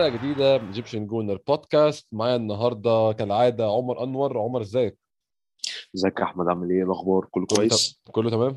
حلقة جديدة من Egyptian Gooner podcast معايا النهارده كالعادة عمر أنور. عمر إزيك؟ ازيك يا أحمد؟ عامل إيه؟ الأخبار؟ كله كويس؟ كله تمام؟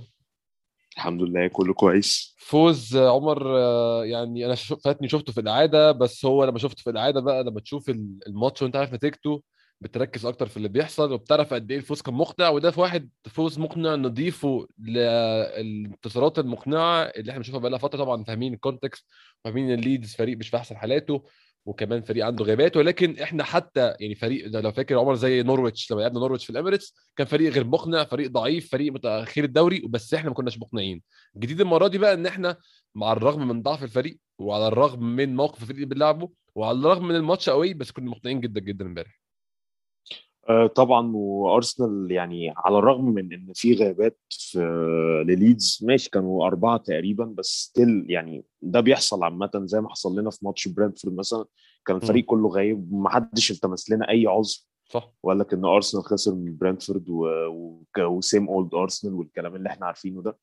الحمد لله كله كويس. فوز عمر آه، يعني أنا فاتني شفته في الاعاده بس هو لما شفته في الاعاده بقى لما تشوف الماتش وأنت عارف نتيجته بتركز أكتر في اللي بيحصل وبتعرف قد إيه الفوز كان مقنع وده في واحد فوز مقنع نضيفه للانتصارات المقنعة اللي إحنا بنشوفها بقى لها فترة. طبعا فاهمين ال context فاهمين الليدز فريق مش في أحسن حالاته وكمان فريق عنده غيابات ولكن إحنا حتى يعني فريق لو فاكر عمر زي نورويتش لما لعبنا نورويتش في الإميريتس كان فريق غير مقنع فريق ضعيف فريق متأخر الدوري بس إحنا ما كناش مقنعين. الجديد المرة دي بقى إن إحنا مع الرغم من ضعف الفريق وعلى الرغم من موقف الفريق اللي بنلعبه وعلى الرغم من الماتش قوي بس كنا مقنعين جدا جدا امبارح. آه، طبعا وأرسنال يعني على الرغم من إن في غيابات في لليدز ماشي كانوا أربعة تقريبا بس still يعني ده بيحصل عامة زي ما حصل لنا في ماتش برنتفورد مثلا كان الفريق كله غايب ما حدش التمس لنا أي عذر صح. وقال لك ان أرسنال خسر من برنتفورد و same old أرسنال والكلام اللي إحنا عارفينه ده.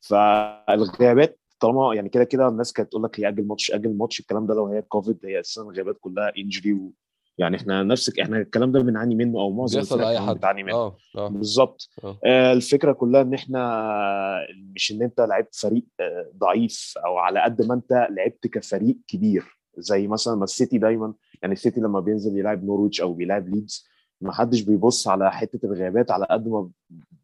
فالغيابات طالما يعني كده كده الناس كانت تقول لك هي أجل ماتش أجل ماتش الكلام ده لو هي كوفيد هي أساسا الغيابات كلها انجري يعني إحنا نفس إحنا الكلام ده بنعاني منه أو معظم بيحصل اي حد. بتعاني منه. آه آه. بالظبط. آه. آه الفكرة كلها إن إحنا مش إن أنت لعبت فريق آه ضعيف أو على قد ما أنت لعبت كفريق كبير. زي مثلا ما السيتي دايما يعني السيتي لما بينزل يلعب نورويتش أو بيلعب ليدز ما حدش بيبص على حتة الغيابات على قد ما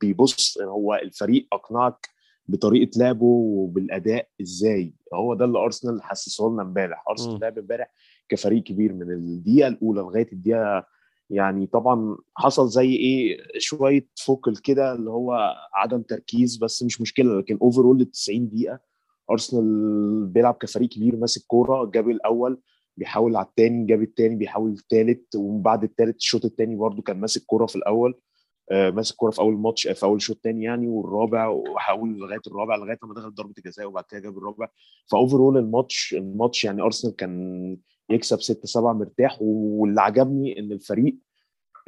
بيبص هو الفريق أقنعك بطريقة لعبه وبالأداء إزاي. هو ده اللي أرسنال حسسه لنا امبارح. أرسنال لعب امبارح كفريق كبير من الدقيقة الأولى لغاية الدقيقة يعني طبعا حصل زي إيه شوية فوكس كده اللي هو عدم تركيز بس مش مشكلة لكن overall ال 90 دقيقة أرسنال بيلعب كفريق كبير ماسك كورة جاب الأول بيحاول على الثاني جاب الثاني بيحاول الثالث وبعد الثالث الشوط الثاني برده كان ماسك كورة في الأول. ماسك كورة في أول ماتش في أول شوط ثاني يعني والرابع وحاول لغاية الرابع لغاية ما دخل ضربة الجزاء وبعد كده جاب الرابع ف overall الماتش الماتش يعني أرسنال كان يكسب 6 7 مرتاح واللي عجبني إن الفريق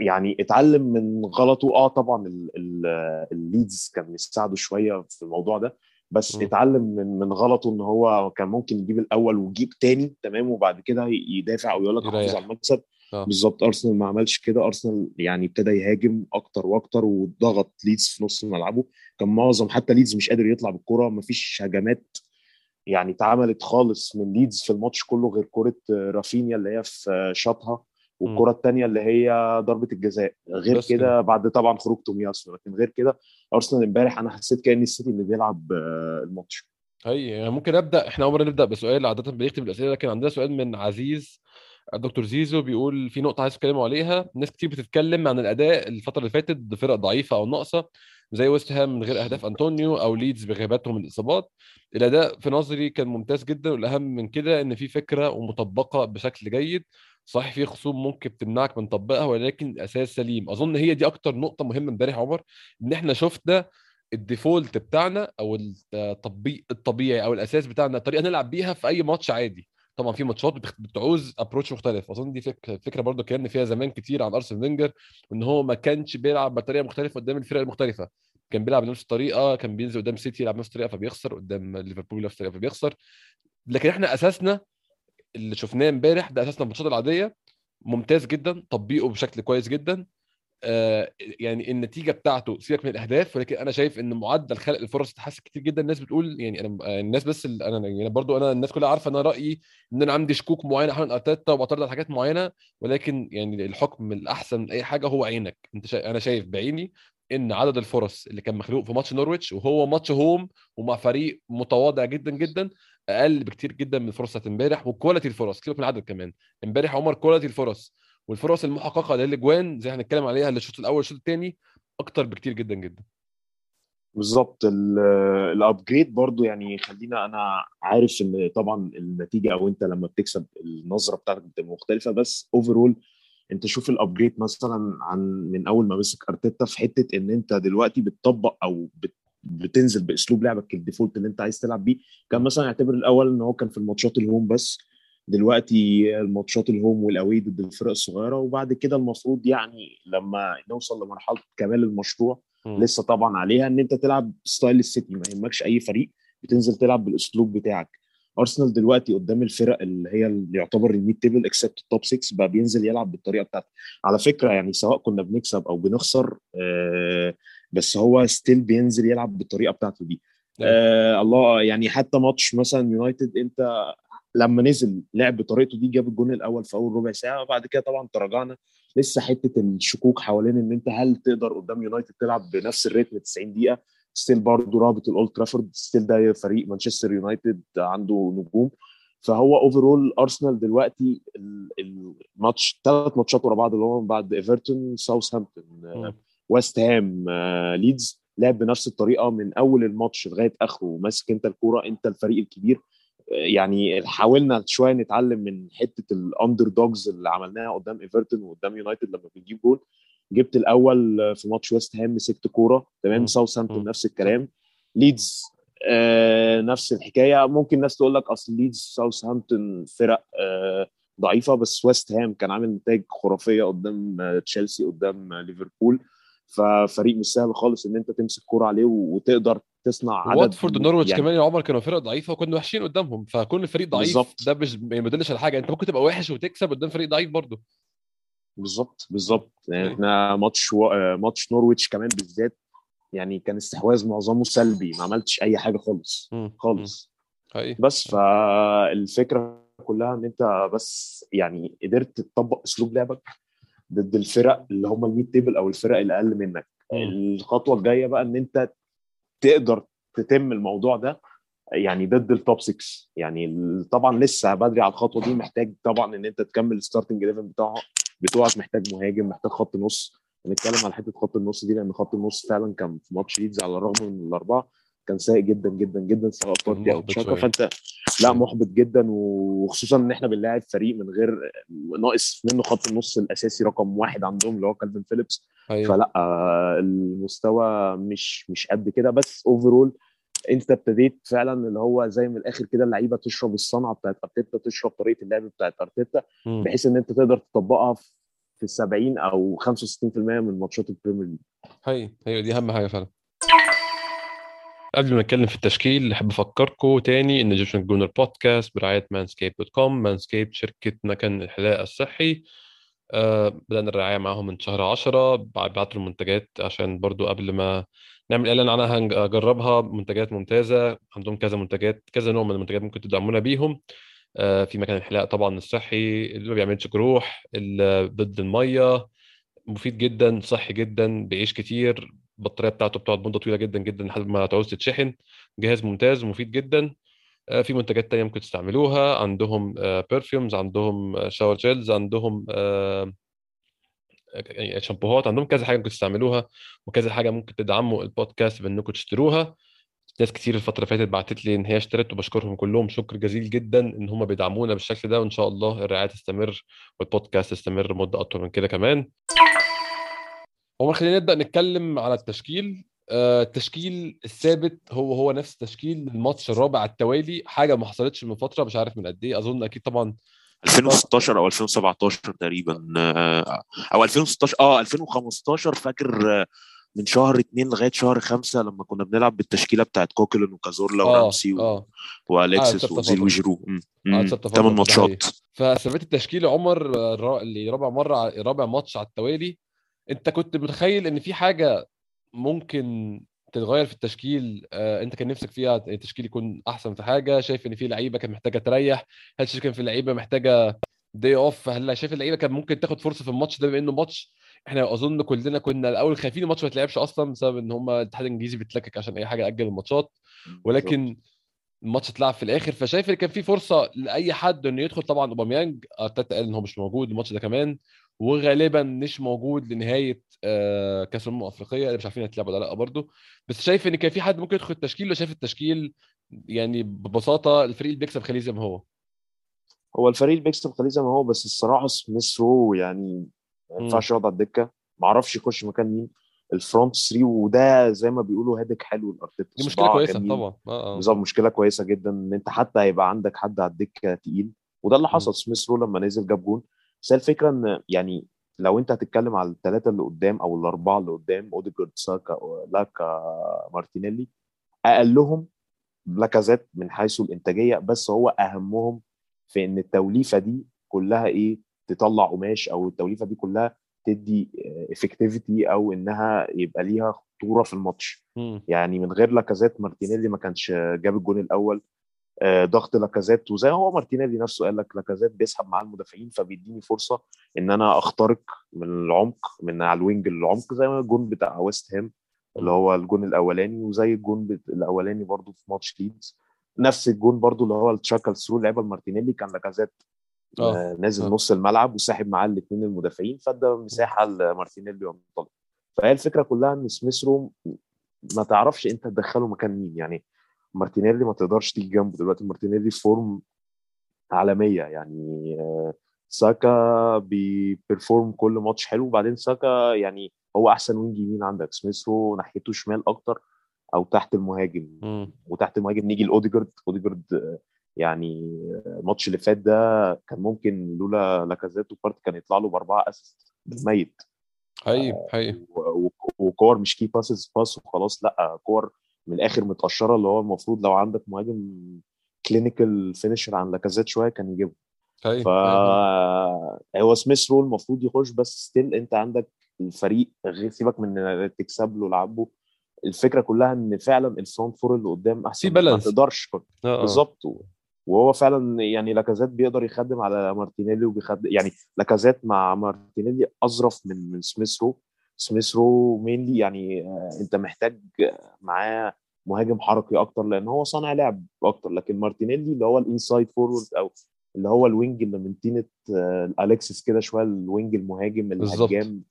يعني اتعلم من غلطه آه طبعا الليدز كان يساعده شوية في الموضوع ده بس م. اتعلم من من غلطه إن هو كان ممكن يجيب الأول ويجيب تاني تمام وبعد كده يدافع أو يقول لك حافظ على المكسب آه. بالظبط. أرسنال ما عملش كده. أرسنال يعني ابتدى يهاجم أكتر وأكتر وضغط ليدز في نص ملعبه. كان معظم حتى ليدز مش قادر يطلع بالكرة. ما فيش هجمات يعني اتعملت خالص من ليدز في الماتش كله غير كرة رافينيا اللي هي في شاطها والكرة الثانية اللي هي ضربة الجزاء. غير كده بعد طبعا خروج تومياسو لكن غير كده أرسنال امبارح أنا حسيت كأن السيتي اللي بيلعب الماتش. هي ممكن أبدأ إحنا اول مره نبدأ بسؤال عادة بنكتب الاسئله لكن عندنا سؤال من عزيز. دكتور زيزو بيقول في نقطة عايز تتكلموا عليها. ناس كتير بتتكلم عن الأداء الفترة اللي فاتت بفرق ضعيفة أو ناقصة زي ويست هام من غير أهداف أنطونيو أو ليدز بغياباتهم الإصابات. الأداء في نظري كان ممتاز جدا والأهم من كده إن في فكرة ومطبقة بشكل جيد. صحيح في خصوم ممكن تمنعك من تطبيقها ولكن الأساس سليم. أظن هي دي أكتر نقطة مهمة امبارح عمر إن إحنا شفنا ال default بتاعنا أو التطبيق الطبيعي أو الأساس بتاعنا الطريقة نلعب بيها في أي ماتش عادي. طبعا في ماتشات بتعوز approach مختلف. أظن دي فكرة برضه اتكلمنا فيها زمان كتير عن ارسنال فينجر ان هو ما كانش بيلعب بطريقة مختلفة قدام الفرق المختلفة. كان بيلعب بنفس الطريقة كان بينزل قدام سيتي يلعب بنفس الطريقة فبيخسر قدام ليفربول نفس الطريقة فبيخسر. لكن إحنا أساسنا اللي شفناه إمبارح ده أساسنا الماتشات العادية. ممتاز جدا تطبيقه بشكل كويس جدا. يعني النتيجة بتاعته سيبك من الأهداف ولكن أنا شايف إن معدل خلق الفرص اتحسن كتير جدا. الناس بتقول يعني أنا الناس بس أنا يعني برضو أنا الناس كلها عارفة أنا رأيي إن أنا عندي شكوك معينة حول أرتيتا وبعترض على حاجات معينة ولكن يعني الحكم الأحسن من أي حاجة هو عينك. أنت شا... أنا شايف بعيني إن عدد الفرص اللي كان مخلوق في ماتش نورويتش وهو ماتش هوم ومع فريق متواضع جدا جدا أقل بكتير جدا من بتاعت إمبارح و quality الفرص. سيبك من العدد كمان. إمبارح عمر quality الفرص. والفرص المحققة للأجوان زي هنتكلم عليها الشوط الأول والشوط الثاني أكتر بكتير جدا جدا. بالظبط. ال upgrade برضو يعني خلينا أنا عارف إن طبعا النتيجة أو أنت لما بتكسب النظرة بتاعتك بتبقى مختلفة بس overall أنت شوف ال upgrade مثلا عن من أول ما مسك أرتيتا في حتة إن أنت دلوقتي بتطبق أو بت بتنزل بأسلوب لعبك ال default اللي أنت عايز تلعب بيه. كان مثلا اعتبر الأول إن هو كان في الماتشات ال home بس. دلوقتي الماتشات ال home وال away ضد الفرق الصغيره وبعد كده المفروض يعني لما نوصل لمرحلة كمال المشروع مم. لسه طبعا عليها إن أنت تلعب style السيتي ما يهمكش أي فريق بتنزل تلعب بالأسلوب بتاعك. أرسنال دلوقتي قدام الفرق اللي هي اللي يعتبر ال mid table except ال top 6 بقى بينزل يلعب بالطريقة بتاعته على فكرة يعني سواء كنا بنكسب أو بنخسر آه بس هو still بينزل يلعب بالطريقة بتاعته دي. آه الله يعني حتى ماتش مثلا يونايتد أنت لما نزل لعب بطريقته دي جاب الجون الأول في أول ربع ساعة وبعد كده طبعا تراجعنا. لسه حتة الشكوك حوالين إن أنت هل تقدر قدام يونايتد تلعب بنفس ال rhythm 90 دقيقة؟ still برضه رابط الأولد ترافورد still ده فريق مانشستر يونايتد عنده نجوم. فهو overall أرسنال دلوقتي ال- الماتش ثلاث ماتشات ورا بعض اللي هم بعد إيفرتون ساوثهامبتون. ويست هام آه، ليدز لعب بنفس الطريقة من أول الماتش لغاية آخره ماسك أنت الكورة أنت الفريق الكبير. يعني حاولنا شوية نتعلم من حتة ال underdogs اللي عملناها قدام ايفرتون وقدام يونايتد لما بنجيب جول جبت الأول آه، في ماتش ويست هام مسكت كورة تمام. ساوثهامبتون. نفس الكلام. ليدز آه نفس الحكاية. ممكن ناس تقول لك أصل ليدز ساوثهامبتون فرق آه ضعيفة بس ويست هام كان عامل نتائج خرافية قدام آه، تشيلسي قدام آه، ليفربول ففريق مش سهل خالص إن أنت تمسك كورة عليه وتقدر تصنع عدد واتفورد ونورويتش يعني كمان يا عمر كانوا فرق ضعيفة وكنا وحشين قدامهم فكون الفريق ضعيف بالظبط. ده مش ما يدلش على حاجة أنت ممكن تبقى وحش وتكسب قدام فريق ضعيف برضه بالظبط بالظبط يعني أيوة. إحنا ماتش و... ماتش نورويتش كمان بالذات يعني كان استحواذ معظمه سلبي ما عملتش أي حاجة خالص. خالص حقيقي بس فالفكرة كلها إن أنت بس يعني قدرت تطبق أسلوب لعبك ضد الفرق اللي هم ال mid table أو الفرق اللي أقل منك. الخطوة الجاية بقى إن أنت تقدر تتم الموضوع ده يعني ضد ال top 6 يعني طبعا لسه بدري على الخطوة دي محتاج طبعا إن أنت تكمل ال starting 11 بتاعه بتوعك محتاج مهاجم محتاج خط نص هنتكلم على حتة خط النص دي لأن خط النص فعلا كان في ماتش ليدز على الرغم من الأربعة. كان سيء جدا جدا جدا سواء بارتي أو تشاكا. فأنت لا محبط جدا وخصوصا إن إحنا بنلاعب فريق من غير ناقص منه خط النص الأساسي رقم واحد عندهم اللي هو كالفين فيليبس. حقيقي فلا المستوى مش مش قد كده. بس overall أنت ابتديت فعلا اللي هو زي من الآخر كده اللعيبة تشرب الصنعة بتاعت أرتيتا تشرب طريقة اللعب بتاعت أرتيتا. بحيث إن أنت تقدر تطبقها في 70 أو 65% من ماتشات البريمير ليج. حقيقي هي دي أهم حاجة فعلا. قبل ما نتكلم في التشكيل احب افكركم تاني إن ايجيبشن جونر بودكاست برعاية مانسكيب dot com. مانسكيب شركه مكان الحلاقه الصحي. آه بدأنا الرعاية معاهم من شهر 10 بعتوا المنتجات عشان برضو قبل ما نعمل إعلان عنها هنجربها. منتجات ممتازة عندهم كذا منتجات كذا نوع من المنتجات ممكن تدعمونا بيهم. آه في مكان الحلاقة طبعا الصحي اللي ما بيعملش جروح اللي ضد المية. مفيد جدا صحي جدا بيعيش كتير. البطارية بتاعته بتقعد مدة طويلة جدا جدا لحد ما تعوز تتشحن. جهاز ممتاز ومفيد جدا. آه، في منتجات تانية ممكن تستعملوها. عندهم perfumes عندهم shower gels عندهم آه، يعني شامبوهات عندهم كذا حاجة ممكن تستعملوها. وكذا حاجة ممكن تدعموا البودكاست بإنكم تشتروها. ناس كتير الفترة اللي فاتت بعتت لي إن هي اشترت وبشكرهم كلهم. شكر جزيل جدا إن هم بيدعمونا بالشكل ده. وإن شاء الله الرعاية تستمر والبودكاست يستمر مدة أطول من كده كمان. عمر خلينا نبدأ نتكلم على التشكيل. آه، التشكيل الثابت هو هو نفس تشكيل الماتش الرابع على التوالي. حاجة ما حصلتش من فترة مش عارف من قد إيه. أظن أكيد طبعا 2016 أو 2017 تقريبا. آه، أو 2016 آه 2015 فاكر آه، من شهر اتنين لغاية شهر خمسة لما كنا بنلعب بالتشكيلة بتاعت كوكلن وكازورلا ورامسي. آه. آه، والكسس ثابتة وزيل. وجيرو آه، ثمان ماتشات. فثبات التشكيل عمر آه، اللي رابع مرة رابع ماتش على التوالي. انت كنت متخيل ان في حاجة ممكن تتغير في التشكيل؟ آه، انت كان نفسك فيها التشكيل يكون احسن في حاجة؟ شايف ان في لعيبة كانت محتاجة تريح؟ هل شايف كان في لعيبة محتاجة day off هل شايف اللعيبة كان ممكن تاخد فرصة في الماتش ده بما انه ماتش؟ إحنا اظن كلنا كنا الأول خايفين الماتش ما يتلعبش أصلا بسبب إن هم الاتحاد الإنجليزي بيتلكك عشان أي حاجة أجل الماتشات. ولكن الماتش اتلعب في الآخر. فشايف إن كان في فرصة لأي حد إنه يدخل. طبعا أوباميانج أرتيتا قال إن هو مش موجود الماتش ده كمان. وغالبا مش موجود لنهاية آه، كأس الأمم الأفريقية اللي مش عارفين هتلعب ولا لأ برضه. بس شايف إن كان في حد ممكن يدخل التشكيل ولا شايف التشكيل يعني ببساطة الفريق اللي بيكسب خليه زي ما هو؟ هو الفريق اللي بيكسب خليه زي ما هو بس الصراحة سميث رو يعني ما ينفعش يقعد على الدكة. ما أعرفش يخش مكان مين. ال front 3 وده زي ما بيقولوا headache حلو لأرتيتا. دي مشكلة كويسة جميل. طبعا. آه آه. بالظبط مشكلة كويسة جدا إن أنت حتى هيبقى عندك حد على الدكة تقيل. وده اللي حصل سميث رو لما نزل جاب جون. بس الفكرة إن يعني لو أنت هتتكلم على الثلاثه اللي قدام أو الأربعة اللي قدام أوديجارد ساكا لاكا مارتينيلي أقلهم لاكازيت من حيث الإنتاجية بس هو أهمهم في إن التوليفة دي كلها إيه تطلع قماش أو التوليفة دي كلها تدي effectivity أو إنها يبقى ليها خطورة في الماتش. يعني من غير لاكازيت مارتينيلي ما كانش جاب الجون الأول ضغط لاكازيت. وزي هو مارتينيلي نفسه قال لك لاكازيت بيسحب مع المدافعين فبيديني فرصة إن أنا أخترق من العمق من على ال wing للعمق زي ما الجون بتاع ويست هام اللي هو الجون الأولاني وزي الجون الأولاني برضو في ماتش ليدز. نفس الجون برضو اللي هو تشاكا ال through لعبه لمارتينيلي كان لاكازيت آه آه، نازل آه. نص الملعب وساحب معاه الاثنين المدافعين فادى مساحة لمارتينيلي وانطلق فهي الفكرة كلها إن سميث رو ما تعرفش أنت تدخله مكان مين يعني مارتينيلي ما تقدرش تيجي جنبه دلوقتي. مارتينيلي في form عالمية يعني آه، ساكا بي perform كل ماتش حلو. وبعدين ساكا يعني هو أحسن wing يمين عندك. سميث رو ناحيته شمال أكتر أو تحت المهاجم. مم. وتحت المهاجم نيجي لأوديجارد. أوديجارد آه، يعني آه، الماتش اللي فات ده كان ممكن لولا لاكازيت وبارتي كان يطلع له بأربعة assist بالميت حقيقي حقيقي. وكور مش key passes بس وخلاص. لأ كور من الآخر متقشره اللي هو المفروض لو عندك مهاجم clinical finisher عن لاكازيت شوية كان يجيبه. حقيقي ف. هو سميث رو المفروض يخش بس still أنت عندك الفريق غير سيبك من تكسب له لعبه الفكرة كلها إن فعلا ال front four اللي قدام أحسن في ما balance. تقدرش آه آه. بالظبط. وهو فعلا يعني لاكازيت بيقدر يخدم على مارتينيلي وبيخدم يعني لاكازيت مع مارتينيلي أظرف من من سميث رو سميث رو mainly يعني آه، انت محتاج معاه مهاجم حركي أكتر لأن هو صانع لعب أكتر. لكن مارتينيلي اللي هو ال inside forward أو اللي هو ال wing اللي من طينه آه، أليكسيس كده شوية ال wing المهاجم. الهجام.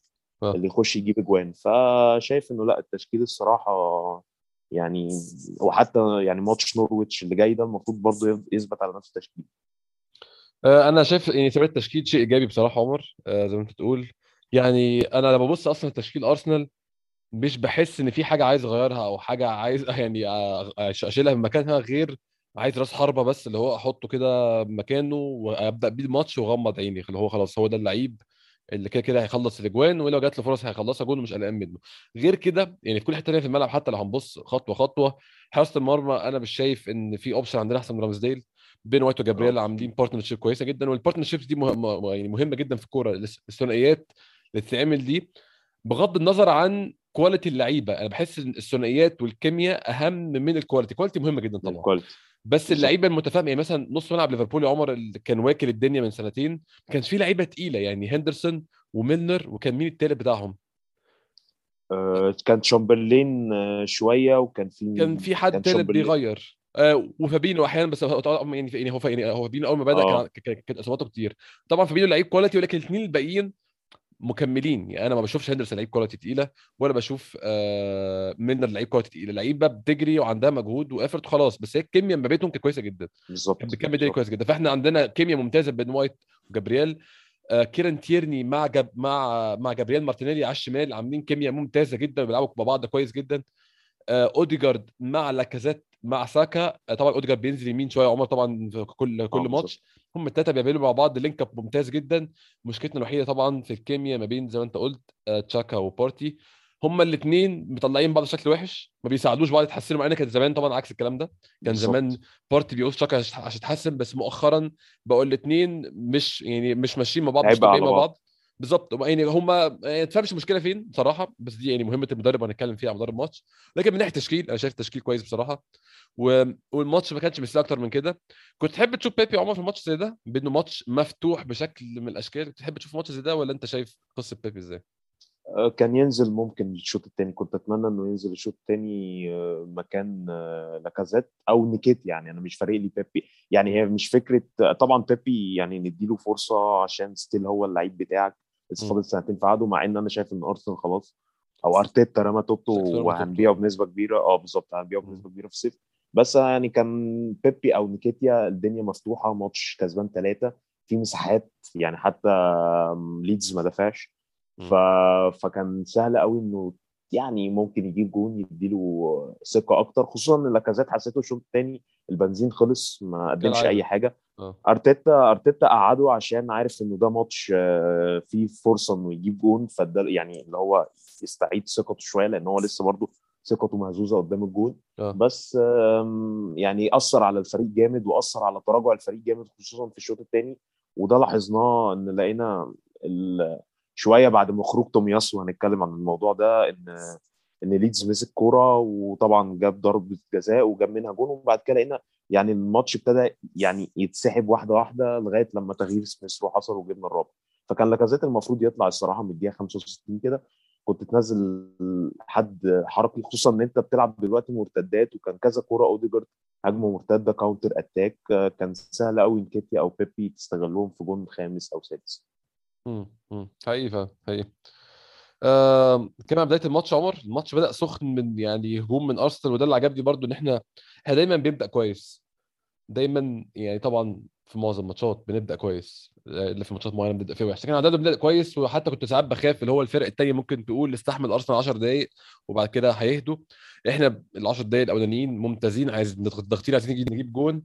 اللي يخش يجيب اجوان. فشايف انه لا التشكيل الصراحة يعني وحتى يعني ماتش نورويتش اللي جاي ده المفروض برضه يثبت على نفس التشكيل. آه، أنا شايف يعني ثبات التشكيل شيء إيجابي بصراحة عمر. زي ما أنت تقول. يعني أنا لما ببص أصلا تشكيل أرسنال مش بحس إن في حاجة عايز أغيرها أو حاجة عايز يعني أشيلها من مكانها غير عايز راس حربة بس اللي هو أحطه كده مكانه وأبدأ بيه الماتش وأغمض عيني. اللي هو خلاص هو ده اللعيب اللي كده كده هيخلص الأجوان ولو جات له فرص هيخلصها جول ومش قلقان منه. غير كده يعني في كل حتة تانية في الملعب حتى لو هنبص خطوة خطوة حراسه المرمى أنا مش شايف إن في option عندنا أحسن من رامزديل بين وايت وجابرييل آه. عاملين partnership كويسة جدا وال partnerships دي مه... م- يعني مهمة جدا في الكورة. الثنائيات اللي بتتعمل دي بغض النظر عن quality اللعيبة. أنا بحس إن الثنائيات والكيمياء أهم من ال quality ال quality مهمة جدا طبعا. ال quality بس. اللعيبة المتفاهمه يعني مثلا نص ملعب ليفربول يا عمر اللي كان واكل الدنيا من سنتين ما كانش فيه لعيبة تقيلة يعني هندرسون وميلنر وكان مين التالت بتاعهم؟ آه، كان شامبرلين آه، شوية وكان في كان في حد تالت. بيغير. آه وفابينو أحيانا بس يعني يعني هو يعني هو فابينو أول ما بدأ آه. كان كان- كانت إصاباته كتير. طبعا فابينو لعيب quality ولكن الاثنين الباقيين مكملين. يعني أنا ما بشوفش هندرسون لعيب quality تقيلة ولا بشوف آه ميلنر لعيب quality تقيلة. لعيبة بتجري وعندها مجهود و effort وخلاص بس هي الكيمياء ما بينهم كانت كويسة جدا. بالظبط كان بيكمل الدنيا بالظبط. كويس جدا. فإحنا عندنا كيمياء ممتازة بين White وجابرييل. آه كيران تيرني مع جاب مع مع جابرييل مارتينيلي على الشمال عاملين كيمياء ممتازة جدا بيلعبوا مع بعض كويس جدا. آه أوديجارد مع لاكازيت مع ساكا آه طبعا اوديجارد بينزل يمين شوية عمر طبعا في كل كل آه، ماتش. هم الثلاثه بيعملوا مع بعض link up ممتاز جدا. مشكلتنا الوحيدة طبعا في الكيمياء ما بين زي ما أنت قلت آه تشاكا وبارتي هم الاثنين مطلعين بعض بشكل وحش ما بيساعدوش بعض يتحسنوا مع إن كان زمان طبعا عكس الكلام ده. كان بالظبط. زمان بارتي بيقول تشاكا عشان يتحسن بس مؤخرا بقوا الاثنين مش يعني مش ماشيين مع بعض مش مع بعض. بالظبط يعني هم ما تفهمش المشكلة فين بصراحة بس دي يعني مهمة المدرب هنتكلم فيها على مدار الماتش. لكن من ناحية تشكيل أنا شايف التشكيل كويس بصراحة. و... والماتش ما كانش مستاهل أكتر من كده. كنت تحب تشوف بيبي عمر في الماتش زي ده؟ بأنه ماتش مفتوح بشكل من الأشكال. تحب تشوف ماتش زي ده ولا أنت شايف قصة بيبي إزاي؟ آه، كان ينزل ممكن الشوط الثاني كنت أتمنى إنه ينزل الشوط الثاني مكان آه، لاكازيت أو نيكيتيا يعني أنا مش فارق لي بيبي. يعني هي مش فكرة طبعا بيبي يعني نديله فرصة عشان still هو اللعيب بتاعك. فاضل سنتين في عقده مع إن أنا شايف إن أرسنال خلاص أو أرتيتا رمى توبته. وهنبيعه بنسبة كبيرة. آه بالظبط هنبيعه. بنسبة كبيرة في الصيف بس يعني كان بيبي أو نيكيتيا الدنيا مفتوحة ماتش كسبان ثلاثة في مساحات يعني حتى ليدز ما دفعش. ف... فكان سهل قوي إنه يعني ممكن يجيب جون يديله ثقة أكتر خصوصا إن لاكازيت حسيته الشوط الثاني البنزين خلص ما قدمش. أي حاجة. آه. أرتيتا أرتيتا قعده عشان عارف إنه ده ماتش آه، فيه فرصة إنه يجيب جون فده يعني اللي هو يستعيد ثقته شوية لأن هو لسه برضه ثقته مهزوزة قدام الجون. آه. بس يعني أثر على الفريق جامد وأثر على تراجع الفريق جامد خصوصا في الشوط الثاني وده لاحظناه إن لقينا ال- شوية بعد ما خروج تومياسو هنتكلم عن الموضوع ده ان إن ليدز مسك كورة وطبعا جاب ضربة جزاء وجاب منها جون وبعد كده لقينا يعني الماتش ابتدى يعني يتسحب واحدة واحدة لغاية لما تغيير سميث رو حصل وجبنا الرابع. فكان لاكازيت المفروض يطلع الصراحة من الدقيقة 65 كده كنت تنزل حد حركي خصوصا إن أنت بتلعب دلوقتي مرتدات وكان كذا كورة أوديجارد هجمه مرتده counter attack كان سهل قوي إنكيتيا أو بيبي تستغلهم في جون خامس أو سادس. مم. مم. حقيقي فعلا حقيقي. كمان بداية الماتش عمر. الماتش بدأ سخن من يعني هجوم من أرسنال وده اللي عجبني برضو إن إحنا إحنا دايما بنبدأ كويس. دايما يعني طبعا في معظم الماتشات بنبدأ كويس. الا في ماتشات معينة بنبدأ فيها وحش. لكن عندنا بنبدأ كويس وحتى كنت ساعات بخاف اللي هو الفرق التاني ممكن تقول استحمل أرسنال 10 دقائق وبعد كده هيهدوا. إحنا ال 10 دقائق الأولانيين ممتازين عايز ضاغطين عايزين نجيب جون.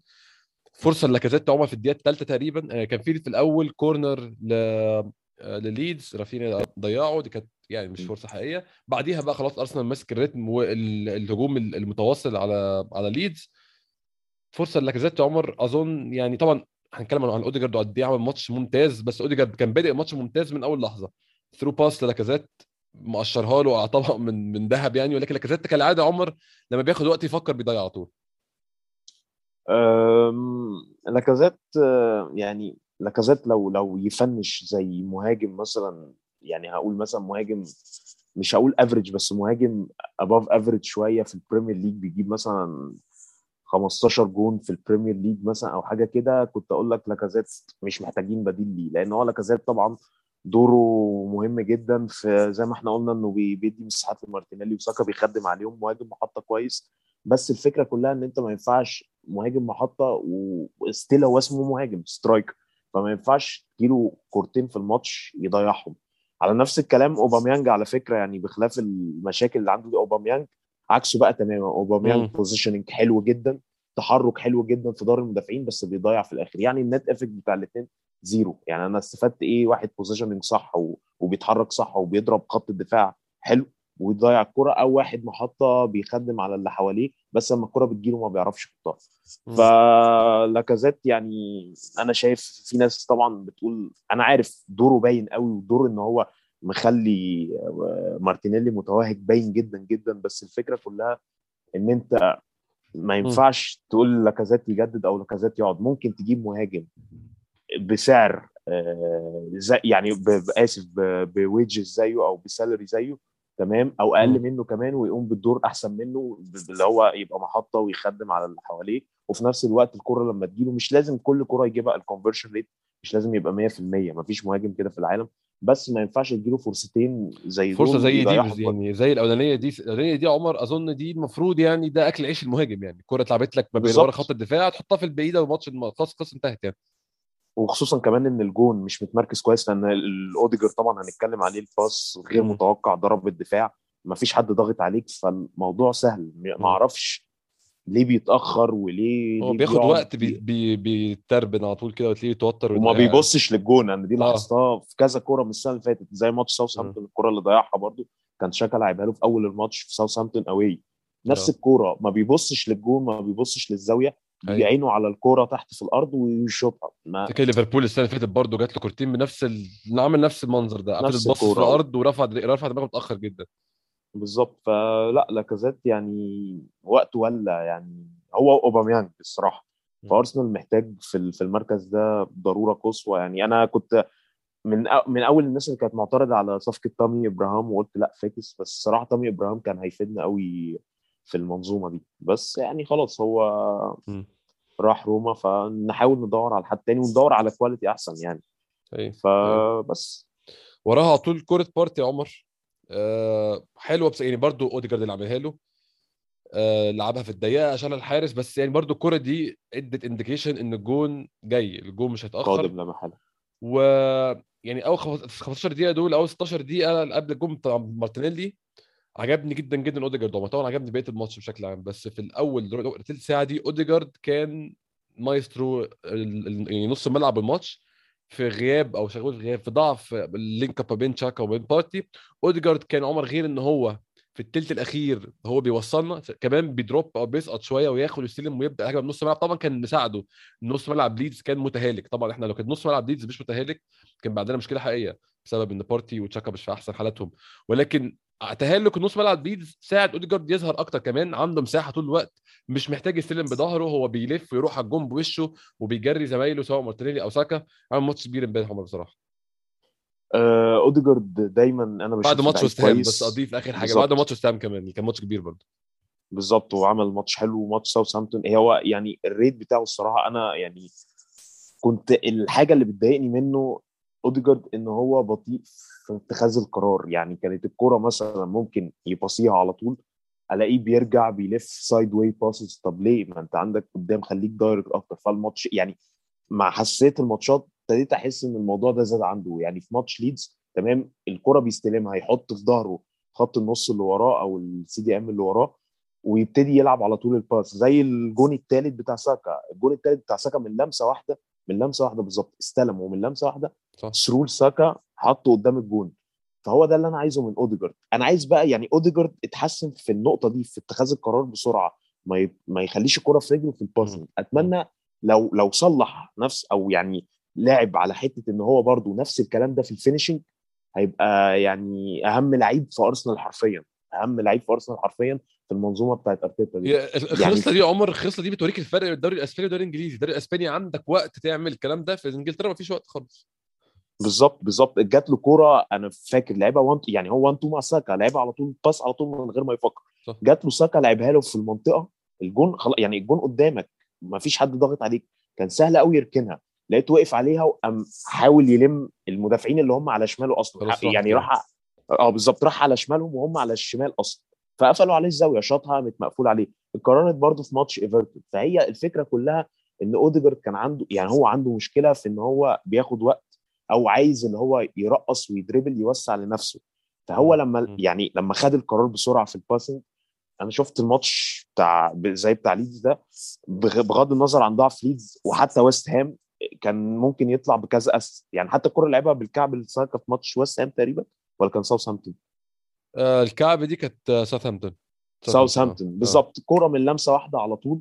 فرصة لاكازيت عمر في الدقيقة الثالثة تقريبا. آه، كان في في الأول corner ل آه، لليدز رافينيا ضيعه. دي كانت يعني مش. فرصة حقيقية. بعديها بقى خلاص أرسنال ماسك ال rhythm والهجوم المتواصل على على ليدز. فرصة لاكازيت يا عمر أظن يعني طبعا هنتكلم عن أوديجارد وقد إيه عمل ماتش ممتاز بس أوديجارد كان بادئ ماتش ممتاز من أول لحظة. through pass للاكازيت مقشرها له على طبق من من ذهب يعني. ولكن لاكازيت كالعادة عمر لما بياخد وقت يفكر بيضيع على طول. لاكازيت آه، يعني لاكازيت لو لو ي finish زي مهاجم مثلا يعني هقول مثلا مهاجم مش هقول average بس مهاجم above average شوية في ال Premier League بيجيب مثلا 15 جون في ال Premier League مثلا أو حاجة كده كنت أقول لك لاكازيت مش محتاجين بديل ليه لأن هو لاكازيت طبعا دوره مهم جدا في زي ما إحنا قلنا إنه بي- بيدي مساحات لمارتينيلي وساكا بيخدم عليهم مهاجم محطة كويس. بس الفكرة كلها إن أنت ما ينفعش مهاجم محطة و still هو اسمه مهاجم striker فما ينفعش تجيله كورتين في الماتش يضيعهم. على نفس الكلام اوباميانج على فكرة يعني بخلاف المشاكل اللي عنده اوباميانج عكسه بقى تماما. اوباميانج. positioning حلو جدا تحرك حلو جدا في ضهر المدافعين بس بيضيع في الآخر. يعني ال net effect بتاع الاثنين zero. يعني أنا استفدت إيه؟ واحد positioning صح وبيتحرك صح وبيضرب خط الدفاع حلو. ويضيع الكرة أو واحد محطة بيخدم على اللي حواليه بس لما الكرة بتجيله ما بيعرفش يحطها. فلاكازيت يعني أنا شايف في ناس طبعا بتقول أنا عارف دوره باين قوي ودور إن هو مخلي آه، مارتينيلي متوهج باين جدا جدا بس الفكرة كلها إن أنت ما ينفعش تقول لاكازيت يجدد أو لاكازيت يقعد. ممكن تجيب مهاجم بسعر آه، يعني آسف ب wages زيه أو ب salary زيه تمام أو أقل. منه كمان ويقوم بالدور أحسن منه اللي هو يبقى محطة ويخدم على اللي حواليه وفي نفس الوقت الكرة لما تجيله مش لازم كل كرة يجيبها ال conversion rate مش لازم يبقى 100% مفيش مهاجم كده في العالم بس ما ينفعش تجيله فرصتين زي فرصة زي دي. يعني زي الأولانية دي الأولانية دي عمر أظن دي المفروض يعني ده أكل عيش المهاجم يعني الكرة اتلعبت لك ما بين ورا. خط الدفاع تحطها في البعيدة والماتش الم- خلاص القصة انتهت يعني وخصوصا كمان إن الجون مش متمركز كويس لأن الأوديجارد طبعا هنتكلم عليه ال pass غير. متوقع ضرب الدفاع ما فيش حد ضاغط عليك فالموضوع سهل ما أعرفش ليه بيتأخر وليه هو بياخد وقت بي بي بيتربك على طول كده وتلاقيه يتوتر وما. بيبصش للجون آه. لاحظتها في كذا كورة من السنة اللي فاتت زي ماتش ساوثهامبتون الكورة اللي ضيعها برضو كان شاكا لعبها له في أول الماتش في ساوثهامبتون اواي نفس آه. الكورة ما بيبصش للجون ما بيبصش للزاوية أيوة. بيعينه على الكورة تحت في الأرض ويشوطها ما فاكر ليفربول السنة اللي فاتت برضه جات له كورتين بنفس ال... عمل نفس المنظر ده. قفل الباص في. الأرض ورفع رفع دماغه متأخر جدا. بالظبط. فلا لاكازيت يعني وقت ولا يعني. هو أوباميانج الصراحة. فأرسنال محتاج في في المركز ده ضرورة قصوى يعني. أنا كنت من أ- من أول الناس اللي كانت معترضة على صفقة تامي إبراهام وقلت لا فاكس. بس الصراحه تامي إبراهام كان هيفيدنا قوي في المنظومة دي. بس يعني خلاص هو م. راح روما فنحاول ندور على حد تاني وندور على quality أحسن يعني. أيوة. فبس وراها على طول كوره بارتي يا عمر. آه حلوة بس يعني برضه أوديجارد اللي عملها له. آه لعبها في الضيقه عشان الحارس بس يعني برضه الكوره دي ادت indication إن الجون جاي الجون مش هيتأخر. قادم لا محالة. و يعني أول خمس- 15 دقيقة دول أول 16 دقيقة قبل الجون بتاع مارتينيلي عجبني جدا جدا أوديجارد. هو طبعا عجبني بقية الماتش بشكل عام بس في الأول تلت ساعه دي أوديجارد كان مايسترو يعني نص ملعب الماتش في غياب أو شغال في غياب في ضعف ال link up بين تشاكا وبين بارتي. أوديجارد كان عمر غير إن هو في الثلث الأخير هو بيوصلنا كمان بي drop أو بيسقط شوية ويستلم ويبدأ هجمه بنص ملعب. طبعا كان مساعده. نص ملعب ليدز كان متهالك. طبعا إحنا لو كان نص ملعب ليدز مش متهالك كان بعدنا مشكلة حقيقية بسبب إن بارتي وتشاكا مش في أحسن حالاتهم. ولكن تهالك النص ملعب ليدز ساعد أوديجارد يظهر أكتر كمان عنده مساحة طول الوقت مش محتاج يستلم بظهره هو بيلف ويروح على الجون بوشه وبيجري زمايله سواء مارتينيلي أو ساكا عمل ماتش كبير امبارح عمر بصراحة آه، أوديجارد دايما أنا بشوف بعد ماتش وست. بس أضيف آخر حاجة بالظبط. بعد ماتش وست كمان كان ماتش كبير برضه بالظبط وعمل ماتش حلو وماتش ساوثهامبتون هو يعني ال rate بتاعه الصراحة أنا يعني كنت الحاجة اللي بتضايقني منه أوديجارد إن هو بطيء في اتخاذ القرار. يعني كانت الكورة مثلا ممكن يباصيها على طول ألاقيه بيرجع بيلف sideway passes طب ليه؟ ما أنت عندك قدام خليك direct أكتر. فالماتش يعني مع حساسية الماتشات ابتديت أحس إن الموضوع ده زاد عنده. يعني في ماتش ليدز تمام الكره بيستلمها يحط في ظهره خط النص اللي وراه أو ال CDM اللي وراه ويبتدي يلعب على طول ال pass زي الجون الثالث بتاع ساكا. الجون الثالث بتاع ساكا من لمسة واحدة من لمسة واحدة بالظبط استلم ومن لمسة واحدة سرول ساكا حطه قدام الجون. فهو ده اللي أنا عايزه من أوديجارد. أنا عايز بقى يعني أوديجارد اتحسن في النقطة دي في اتخاذ القرار بسرعة ما ي... ما يخليش الكرة في رجله في ال passing أتمنى لو لو صلح نفس أو يعني لعب على حتة إن هو برضو نفس الكلام ده في ال finishing هيبقى يعني أهم لعيب في أرسنال حرفيا. أهم لعيب في أرسنال حرفيا. في المنظومة بتاعت أرتيتا دي. هي الخصلة دي يا عمر الخصلة دي بتوريك الفرق بين الدوري الأسباني والدوري الإنجليزي. الدوري الأسباني عندك وقت تعمل الكلام ده في إنجلترا مفيش وقت خالص. بالظبط بالظبط. جات له كورة أنا فاكر لعبها 1 يعني هو 1 2 مع ساكا لعبها على طول pass على طول من غير ما يفكر. جات له ساكا لعبها له في المنطقة الجون خلاص يعني الجون قدامك ما فيش حد ضاغط عليك. كان سهل قوي يركنها. لقيت وقف عليها وقام حاول يلم المدافعين اللي هم على شماله أصلا. خلاص راح يعني. راح آه بالظبط راح على شمالهم وهم على الشمال أصلا. فقفلوا عليه الزاوية شاطها قامت مقفول عليه. اتكررت برضه في ماتش إيفرتون. فهي الفكرة كلها إن أوديجارد كان عنده يعني هو عنده مشكلة في إن هو بياخد وقت أو عايز إن هو يرقص ويدربل يوسع لنفسه. فهو لما. يعني لما خد القرار بسرعة في ال passing أنا شفت الماتش بتاع زي بتاع ليدز ده بغ- بغض النظر عن ضعف ليدز وحتى ويست هام كان ممكن يطلع بكذا assist. يعني حتى الكرة اللي لعبها بالكعب لساكا في ماتش ويست هام تقريبا ولا كان ساوثهامبتون؟ آه الكعبة دي كانت آه، ساوثهامبتون ساوثهامبتون آه. بالظبط. كوره من لمسة واحدة على طول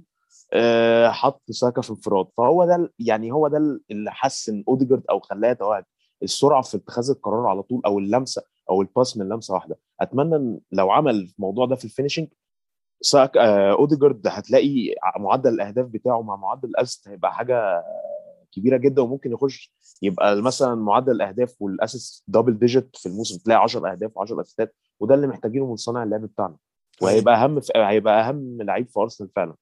آه، حط ساكا في انفراد. فهو ده يعني هو ده اللي حسن أوديجارد أو خلاه يتوهج. السرعة في اتخاذ القرار على طول أو اللمسة أو ال pass من لمسة واحدة. أتمنى إن لو عمل الموضوع ده في ال finishing ساك آه، أوديجارد هتلاقي معدل الأهداف بتاعه مع معدل ال assist هيبقى حاجة كبيرة جدا. وممكن يخش يبقى مثلا معدل الأهداف وال assist double digit في الموسم تلاقي 10 أهداف و10 أسيستات. وده اللي محتاجينه من صانع اللعب بتاعنا. وهيبقى أهم في هيبقى أهم لعيب في أرسنال فعلا.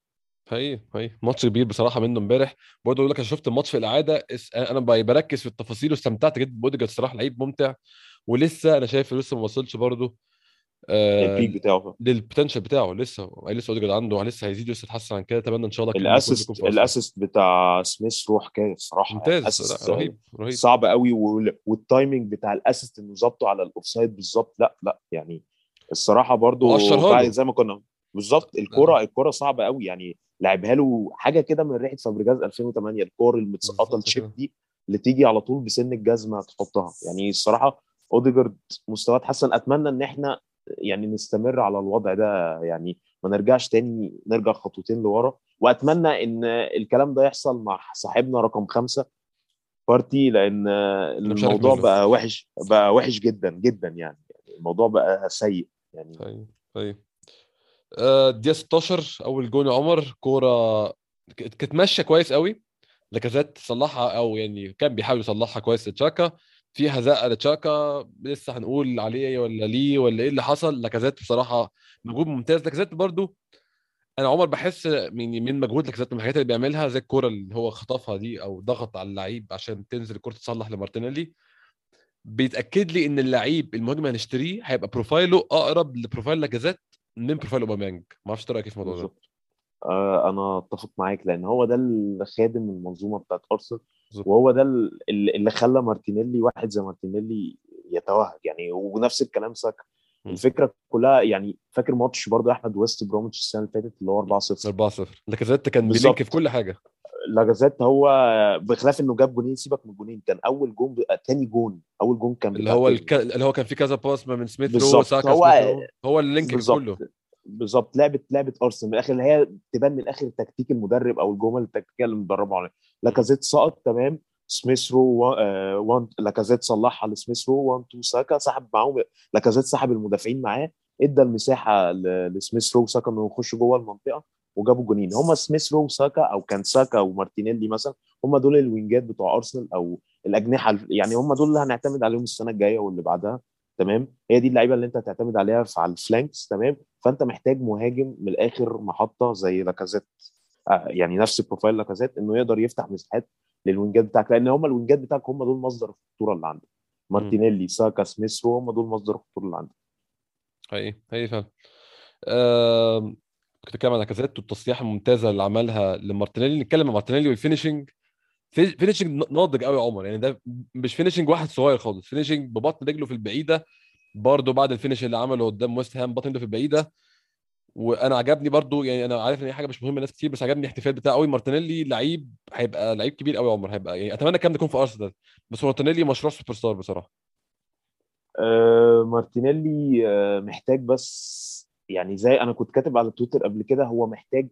حقيقي حقيقي ماتش كبير بصراحة منه امبارح. برضه أقول لك أنا شفت الماتش في الإعادة. اس- أنا بركز في التفاصيل واستمتعت جدا. بأوديجارد الصراحه لعيب ممتع. ولسه أنا شايف لسه ما وصلش برضه. آه ال peak بتاعه لل potential بتاعه. لسه لسه اوديجارد عنده لسه هيزيد ولسه يتحسن عن كده. أتمنى إن شاء الله ال assist. ال assist بتاع سميث روح كده الصراحه ممتاز رهيب رهيب. صعب قوي وال- وال timing بتاع ال assist إنه ظبطه على ال offside بالظبط لأ لأ يعني الصراحة برضو. زي ما كنا بالظبط الكرة الكرة صعبة قوي يعني لعبها له حاجة كده من ريحة فابريجاز 2008 الكور المتسقطة ال chip. دي اللي تيجي على طول بسن الجزمة تحطها. يعني الصراحه أوديجارد مستواه اتحسن. أتمنى إن إحنا يعني نستمر على الوضع ده يعني ما نرجعش تاني نرجع خطوتين لورا. وأتمنى إن الكلام ده يحصل مع صاحبنا رقم خمسة بارتي لأن الموضوع. بقى وحش بقى وحش جدا جدا يعني. الموضوع بقى سيء يعني. طيب طيب. آه، الدقيقة 16 أول جون يا عمر. كورة كانت ماشيه كويس قوي. لاكازيت صلحها أو يعني كان بيحاول يصلحها كويس لتشاكا. فيها زقه لتشاكا لسه هنقول عليه ولا ليه ولا إيه اللي حصل. لاكازيت بصراحة مجهود ممتاز. لاكازيت برضو أنا عمر بحس من من مجهود لاكازيت من الحاجات اللي بيعملها زي الكوره اللي هو خطفها دي أو ضغط على اللعيب عشان تنزل الكوره تصلح لمارتينيلي. بيتأكد لي إن اللعيب المهاجم اللي هنشتريه هيبقى بروفايله أقرب ل profile لاكازيت من profile أوباميانج. ما أعرفش إنت رأيك إيه في الموضوع ده؟ آه أنا أتفق معاك لأن هو ده اللي خادم المنظومة بتاعت أرسنال. بالظبط. وهو ده ال- اللي خلى مارتينيلي واحد زي مارتينيلي يتوهج يعني ونفس الكلام ساكا. الفكرة كلها يعني فاكر ماتش برضه أحمد ويست بروميتش السنة اللي فاتت اللي هو 4-0 4 0 لاكازيت كان. بي link في كل حاجة لاكازيت هو بخلاف إنه جاب جونين سيبك من الجونين كان أول جون تاني جون أول جون كان اللي هو. الك... اللي هو كان في كذا pass من سميث رو. وساكا هو-. هو ال link كله بالظبط لعبه لعبه أرسنال من الآخر اللي هي تبان من الآخر تكتيك المدرب أو الجمل التكتيكية اللي مدربه عليها لاكازيت سقط تمام؟ سميث رو آه، one لاكازيت صلحها لسميث رو 1 2 ساكا سحب معاهم. لاكازيت سحب المدافعين معاه ادى المساحة لسميث رو وساكا إنه يخشوا جوه المنطقة وجابوا جونين هم سميث رو وساكا أو كان ساكا ومارتينيلي مثلا هم دول ال wingات بتوع أرسنال أو الأجنحة يعني هم دول اللي هنعتمد عليهم السنة الجاية واللي بعدها تمام؟ هي دي اللعيبة اللي أنت هتعتمد عليها على ال flanks تمام؟ فأنت محتاج مهاجم من الآخر محطة زي لاكازيت يعني نفس profile لاكازيت إنه يقدر يفتح مساحات لل wingات بتاعك لأن هم ال wingات بتاعك هم دول مصدر الخطورة اللي عندك. مارتينيلي ساكا سميث هم دول مصدر الخطورة اللي عندك. حقيقي حقيقي فعلا. آم، كنت بتكلم عن لاكازيت والتصليحة الممتازة اللي عملها لمارتينيلي. نتكلم عن مارتينيلي وال finishing في- finishing ناضج قوي يا عمر. يعني ده مش finishing واحد صغير خالص. finishing ببطن رجله في البعيدة. برضه بعد ال finish اللي عمله قدام ويست هام بطن رجله في البعيدة. وأنا عجبني برضه يعني أنا عارف إن هي حاجة مش مهمة لناس كتير بس عجبني الاحتفال بتاعه قوي مارتينيلي لعيب هيبقى لعيب كبير قوي عمر هيبقى يعني أتمنى الكلام ده يكون في أرسنال بس مارتينيلي مشروع سوبر ستار بصراحة آه مارتينيلي آه محتاج بس يعني زي أنا كنت كاتب على تويتر قبل كده هو محتاج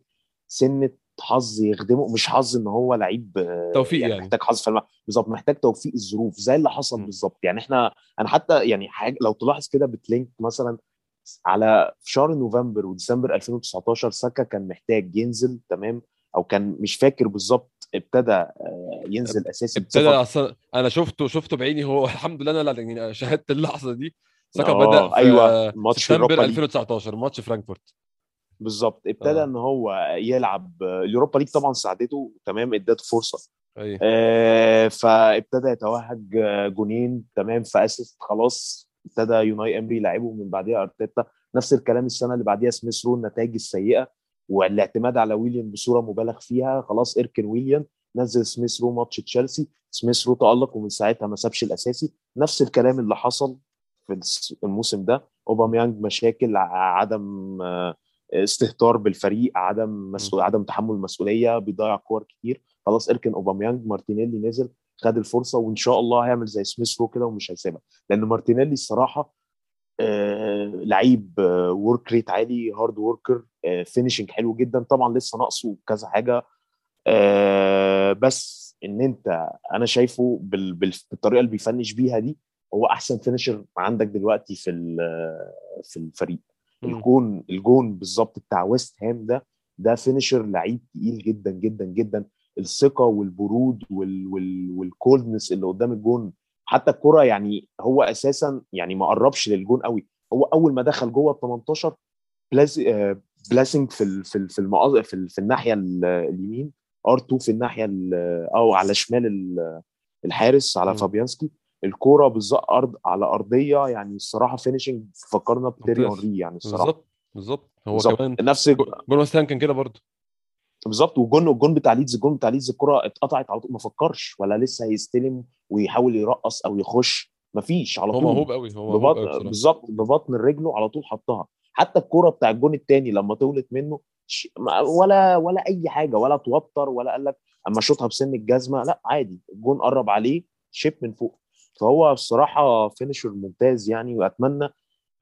سنة حظ يخدمه مش حظ إن هو لعيب آه، توفيق يعني, يعني. محتاج حظ في بالظبط محتاج توفيق الظروف زي اللي حصل. بالظبط يعني إحنا أنا حتى يعني حاجة لو تلاحظ كده بتلينك مثلا على في شهر نوفمبر وديسمبر 2019 ساكا كان محتاج ينزل تمام؟ أو كان مش فاكر بالظبط ابتدى آه، ينزل أساسي ابتدى أصلا أنا شفته شفته بعيني هو الحمد لله أنا يعني شاهدت اللحظة دي. ساكا آه، بدأ في أيوة، ماتش سبتمبر ال Europa League. 2019 ماتش فرانكفورت. بالظبط ابتدى آه. إن هو يلعب ال Europa League طبعا ساعدته تمام؟ ادته فرصة. اي آه، فابتدى يتوهج آه، جونين تمام؟ ف assist خلاص. ابتدى أوناي إيمري لعبه من بعديها أرتيتا. نفس الكلام السنة اللي بعديها سميث رو النتائج السيئة والاعتماد على ويليام بصورة مبالغ فيها. خلاص إركن ويليام نزل سميث رو ماتش تشيلسي. سميث رو تألق ومن ساعتها ما سابش الأساسي. نفس الكلام اللي حصل في الموسم ده. أوباميانج مشاكل عدم آه، استهتار بالفريق عدم مسؤول عدم تحمل المسؤوليه بيضيع كور كتير. خلاص إركن أوباميانج. مارتينيلي نزل. خد الفرصة وإن شاء الله هيعمل زي سميث رو كده ومش هيسيبها لأن مارتينيلي الصراحة آه لعيب آه work rate عالي hard worker آه finishing حلو جدا. طبعا لسه ناقصه كذا حاجة. آه بس إن أنت أنا شايفه بال بال بالطريقة اللي بيفنش بيها دي هو أحسن finisher عندك دلوقتي في في الفريق. الجون الجون بالظبط بتاع ويست هام ده ده finisher لعيب تقيل جدا جدا جدا. الثقة والبرود وال وال وال coldness اللي قدام الجون. حتى الكرة يعني هو أساسا يعني ما قربش للجون قوي. هو أول ما دخل جوه ال 18 بلاز آه، بلاسنج في في في المقاص في, في الناحية ال- اليمين. ار 2 في الناحية ال- أو على شمال ال- الحارس على. فابيانسكي. الكوره بالظبط ارض على أرضية يعني الصراحة فينيشنج فكرنا بتيري. هنري يعني الصراحة. بالظبط بالظبط. هو بالظبط. كمان نفس هام كان كده برضه. بالظبط. والجون الجون بتاع ليدز الجون بتاع ليدز الكرة اتقطعت على طول. ما فكرش ولا لسه هيستلم ويحاول يرقص أو يخش. مفيش على هو طول. موهوب قوي هو موهوب ببطن قوي بصراحة. بالظبط ببطن رجله على طول حطها. حتى الكرة بتاع الجون الثاني لما طولت منه ش- ما- ولا ولا أي حاجة ولا توتر ولا قال لك أما شوطها بسن الجزمة لا عادي. الجون قرب عليه chip من فوق. فهو الصراحه finisher ممتاز يعني وأتمنى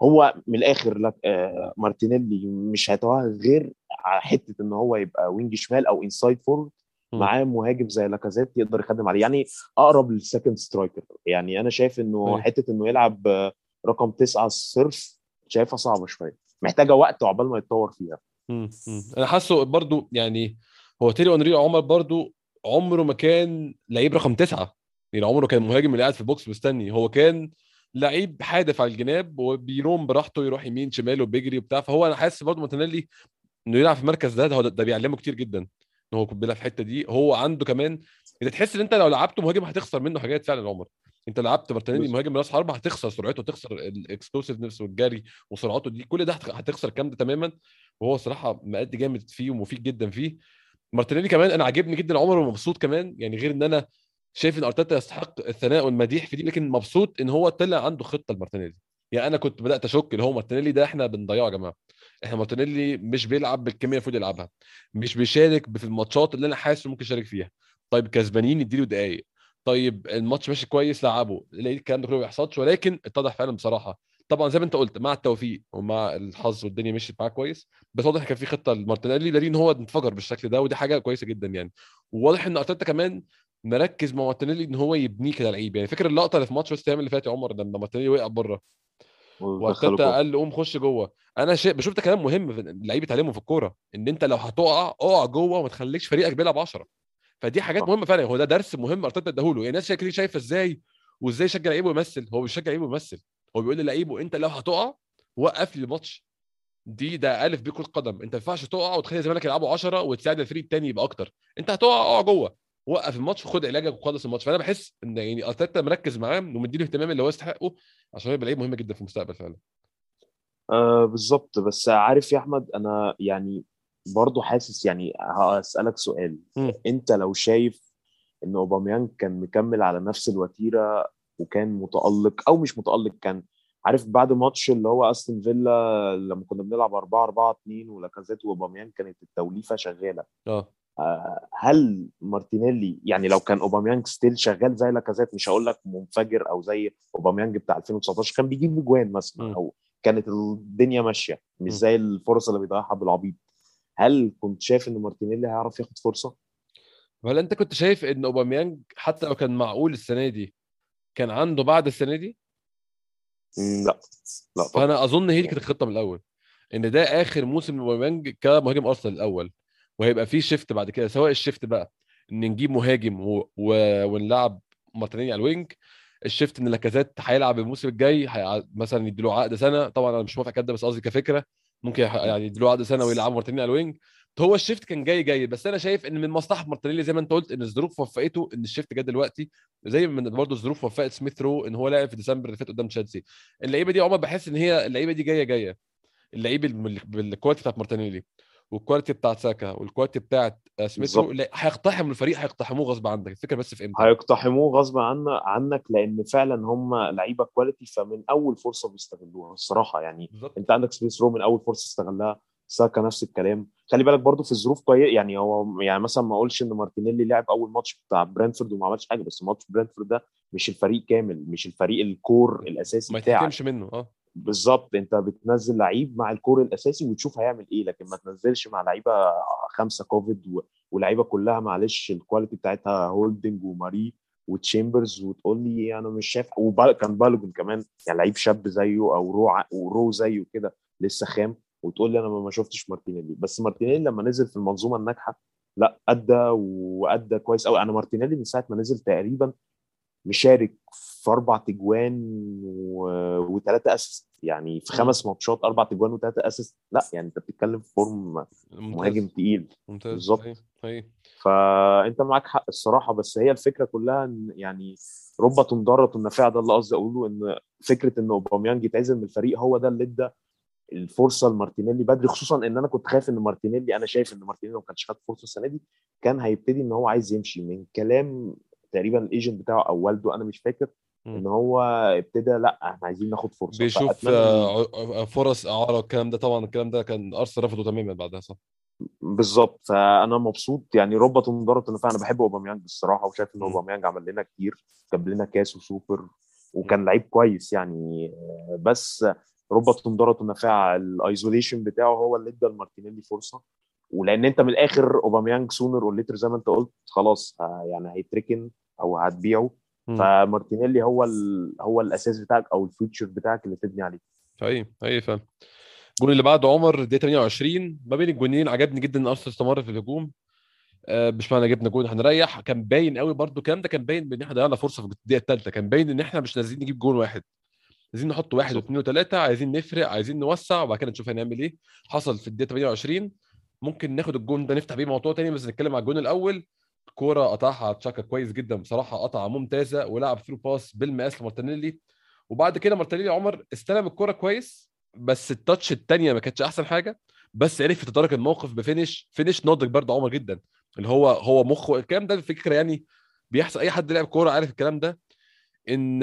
هو من الآخر لك آه مارتينيلي مش هيتوهج غير على حتة إن هو يبقى wing شمال أو inside forward. معاه مهاجم زي لاكازيت يقدر يخدم عليه يعني أقرب لل second striker يعني أنا شايف إنه أيوة. حتة إنه يلعب آه، رقم تسعة صرف شايفها صعبة شوية محتاجة وقت عقبال ما يتطور فيها مم. مم. أنا حاسه برضو يعني هو تيري هنري عمر برضو عمره ما كان لعيب رقم تسعة يعني عمره كان مهاجم اللي قاعد في ال box مستني هو كان لعيب حادف على الجناب وبي roam براحته يروح يمين شمال وبيجري وبتاع. فهو أنا حاسس برضو مارتينيلي إنه يلعب في المركز ده ده, ده, بيعلمه كتير جدا إن هو بيلعب في الحتة دي. هو عنده كمان أنت تحس إن أنت لو لعبته مهاجم هتخسر منه حاجات فعلا عمر. أنت لعبت مارتينيلي مهاجم راس حربة هتخسر سرعته هتخسر ال explosiveness والجري وسرعته دي كل ده هت- هتخسر الكلام ده تماما. وهو صراحة مأدي جامد فيه ومفيد جدا فيه. مارتينيلي كمان أنا عاجبني جدا عمر ومبسوط كمان. يعني غير إن أنا شايف إن أرتيتا يستحق الثناء والمديح في دي لكن مبسوط إن هو طلع عنده خطة لمارتينيلي. يعني أنا كنت بدأت أشك اللي هو مارتينيلي ده إحنا بنضيعه يا جماعة. إحنا مارتينيلي مش بيلعب بالكميه المفروض يلعبها. مش بيشارك في الماتشات اللي أنا حاسس ممكن يشارك فيها. طيب كسبانين اديله دقايق. طيب الماتش ماشي كويس لعبه. لقيت الكلام ده كله ما بيحصلش ولكن اتضح فعلا بصراحة. طبعا زي ما أنت قلت مع التوفيق ومع الحظ والدنيا مشيت معاه كويس بس واضح كان في خطة لمارتينيلي دليل إن هو انفجر بالشكل ده ودي حاجة كويسة جدا يعني. وواضح إن أرتيتا كمان مركز مع مارتينيلي إن هو يبنيه كلاعب. يعني فاكر اللقطة اللي في ماتش وست هام اللي فات يا عمر لما مارتينيلي وقع بره؟ وارتيتا. قال له قوم خش جوه. أنا شيء بشوف ده كلام مهم اللعيبة يتعلموا في الكورة إن أنت لو هتقع اقع جوه وما تخليكش فريقك بيلعب 10 فدي حاجات. مهمة فعلا. هو ده درس مهم أرتيتا اداهوله. يعني الناس شايفة شايفه إزاي وإزاي يشجع لعيبه يمثل هو بيشجع لعيبه يمثل هو بيقول للعيبه أنت لو هتقع وقف لي الماتش. دي ده ألف ب كره قدم. أنت ما ينفعش تقع وتخلي زمالك يلعبوا 10 وتساعد الفريق الثاني يبقى أكتر. أنت هتقع اقع جوه. وقف الماتش وخد علاجك وخلص الماتش. فأنا بحس إن يعني أرتيتا مركز معاه ومديله الاهتمام اللي هو يستحقه عشان يبقى لعيب مهم جدا في المستقبل فعلا. آه بالظبط. بس عارف يا أحمد أنا يعني برضو حاسس يعني هسألك سؤال. مم. أنت لو شايف إن أوباميانج كان مكمل على نفس الوتيرة وكان متألق أو مش متألق كان عارف بعد ماتش اللي هو أستون فيلا لما كنا بنلعب 4 4 2 ولاكازيت وأوباميانج كانت التوليفة شغالة. آه. هل مارتينيلي يعني لو كان أوباميانج still شغال زي لاكازيت مش هقول لك منفجر أو زي أوباميانج بتاع 2019 كان بيجيب اجوان مثلا. أو كانت الدنيا ماشية مش. زي الفرص اللي بيضيعها بالعبيط هل كنت شايف إن مارتينيلي هيعرف ياخد فرصة؟ هل أنت كنت شايف إن أوباميانج حتى لو كان معقول السنة دي كان عنده بعد السنة دي لا لا طبعا فأنا أظن هي دي كانت الخطة من الأول إن ده آخر موسم لأوباميانج كمهاجم أرسنال الأول وهيبقى في shift بعد كده سواء ال shift بقى إن نجيب مهاجم و... و... ونلعب مارتينيلي على ال wing ال shift إن لاكازيت هيلعب الموسم الجاي هي... مثلا يديله عقد سنة طبعا أنا مش موافق كده بس قصدي كفكرة ممكن يعني يديله عقد سنة ويلعب مارتينيلي على ال wing. هو ال shift كان جاي جاي بس أنا شايف إن من مصلحة مارتينيلي زي ما أنت قلت إن الظروف وفقته إن ال shift جه دلوقتي زي ما برضه الظروف وفقت سميث رو إن هو لاعب في ديسمبر اللي فات قدام تشيلسي. اللعيبة دي عمر بحس إن هي اللعيبة دي جاية جاية. اللعيب بال quality بتاعت مارتينيلي. وال quality بتاعت ساكا وال quality بتاعت سميث رو بالظبط. لا، هيقتحموا الفريق هيقتحموه غصب عنك. الفكرة بس في إمتى؟ هيقتحموه غصب عن عنك لأن فعلا هم لعيبة quality فمن أول فرصة بيستغلوها الصراحة. يعني بالظبط. أنت عندك سميث رو من أول فرصة استغلها. ساكا نفس الكلام. خلي بالك برضو في الظروف كويس يعني هو يعني مثلا ما أقولش إن مارتينيلي لعب أول ماتش بتاع برنتفورد وما عملش حاجة بس ماتش برنتفورد ده مش الفريق كامل مش الفريق ال core الأساسي ما بتاعك. يتحكمش منه آه. بالظبط أنت بتنزل لعيب مع ال core الأساسي وتشوف هيعمل إيه لكن ما تنزلش مع لعيبة خمسة كوفيد و... ولعيبة كلها معلش ال quality بتاعتها هولدنج وماري وتشامبرز وتقول لي أنا مش شايف وكان بالوجن كمان يعني لعيب شاب زيه أو رو ع- ورو زيه كده لسه خام. وتقول لي أنا ما شفتش مارتينيلي. بس مارتينيلي لما نزل في المنظومة الناجحة لا أدى وأدى كويس قوي أنا مارتينيلي من ساعة ما نزل تقريبا مشارك في أربع تجوان وثلاثه assist. يعني في. خمس ماتشات أربع تجوان وثلاثه assist. لا يعني أنت بتتكلم في form مهاجم تقيل. ممتاز. بالظبط. فأنت معاك حق الصراحة. بس هي الفكرة كلها إن يعني رب ضارة نافعة ده اللي قصدي أقوله إن فكرة إن أوباميانج يتعزل من الفريق هو ده اللي إدى الفرصة لمارتينيلي بدري خصوصا إن أنا كنت خايف إن مارتينيلي أنا شايف إن مارتينيلي لو ما كانش خد فرصة السنة دي كان هيبتدي إن هو عايز يمشي. من كلام تقريبا ال agent بتاعه أو والده أنا مش فاكر. إن هو ابتدى لأ إحنا عايزين ناخد فرصة. بيشوف إن- آه، ع- فرص إعارة والكلام ده. طبعا الكلام ده كان ارسنال رفضه تماما بعدها صح؟ بالظبط. فأنا مبسوط. يعني رب ضارة نافعة أنا بحب أوباميانج الصراحة وشايف إن. أوباميانج عمل لنا كتير جاب لنا كاس وسوبر وكان لعيب كويس يعني. آه، بس رب ضارة نافعة ال isolation بتاعه هو اللي ادى لمارتينيلي فرصة. ولأن أنت من الآخر أوباميانج sooner or later زي ما أنت قلت خلاص ه- يعني هيتركن أو هتبيعه. فمارتينيلي هو ال... هو الأساس بتاعك أو ال future بتاعك اللي تبني عليه. اي اي فاهم الجون اللي بعده عمر دقيقه 28 ما بين الجونين عجبني جدا إن أرسنال استمر في الهجوم. آه، مش معنى جبنا جون هنريح. كان باين قوي برضو الكلام ده كان باين ان إحنا ضيعنا فرصة في الدقيقة الثالثه كان باين إن إحنا مش نازلين نجيب جون واحد. عايزين نحط واحد. واثنين وثلاثه عايزين نفرق عايزين نوسع وبعد كده نشوف هنعمل إيه. حصل في الدقيقة 28 ممكن ناخد الجون ده نفتح بيه موضوع تاني بس نتكلم على الجون الأول. كورة قطعها تشاكا كويس جدا بصراحة قطعه ممتازة ولعب through pass بالمقاس لمارتينيلي. وبعد كده مارتينيلي عمر استلم الكورة كويس بس ال touch الثانية ما كانتش أحسن حاجة. بس عرف يتدارك الموقف ب finish. finish ناضج برضه عمر جدا. اللي هو هو مخه الكلام ده الفكرة يعني بيحصل أي حد لعب كورة عارف الكلام ده. إن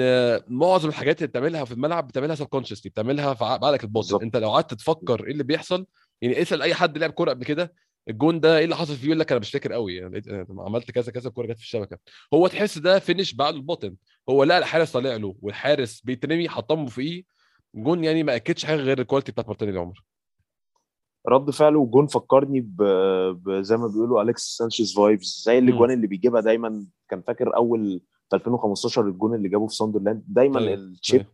معظم الحاجات اللي بتعملها في الملعب بتعملها subconsciously بتعملها في بعقلك الباطن. أنت لو قعدت تفكر إيه اللي بيحصل؟ يعني اسأل أي حد لعب كورة قبل كده الجون ده إيه اللي حصل فيه؟ يقول لك أنا مش فاكر قوي يعني عملت كذا كذا الكوره جت في الشبكة. هو تحس ده finish بعقله الباطن. هو لقى الحارس طالع له والحارس بيترمي حطها فوقيه. جون يعني ما أكدش حاجة غير ال quality بتاعت مارتينيلي عمر رد فعله وجون فكرني ب... ب... زي ما بيقولوا اليكس سانشيز vibes زي. الأجوان اللي بيجيبها دايما. كان فاكر أول في 2015 الجون اللي جابه في ساندرلاند دايما أيوة. ال chip أيوة.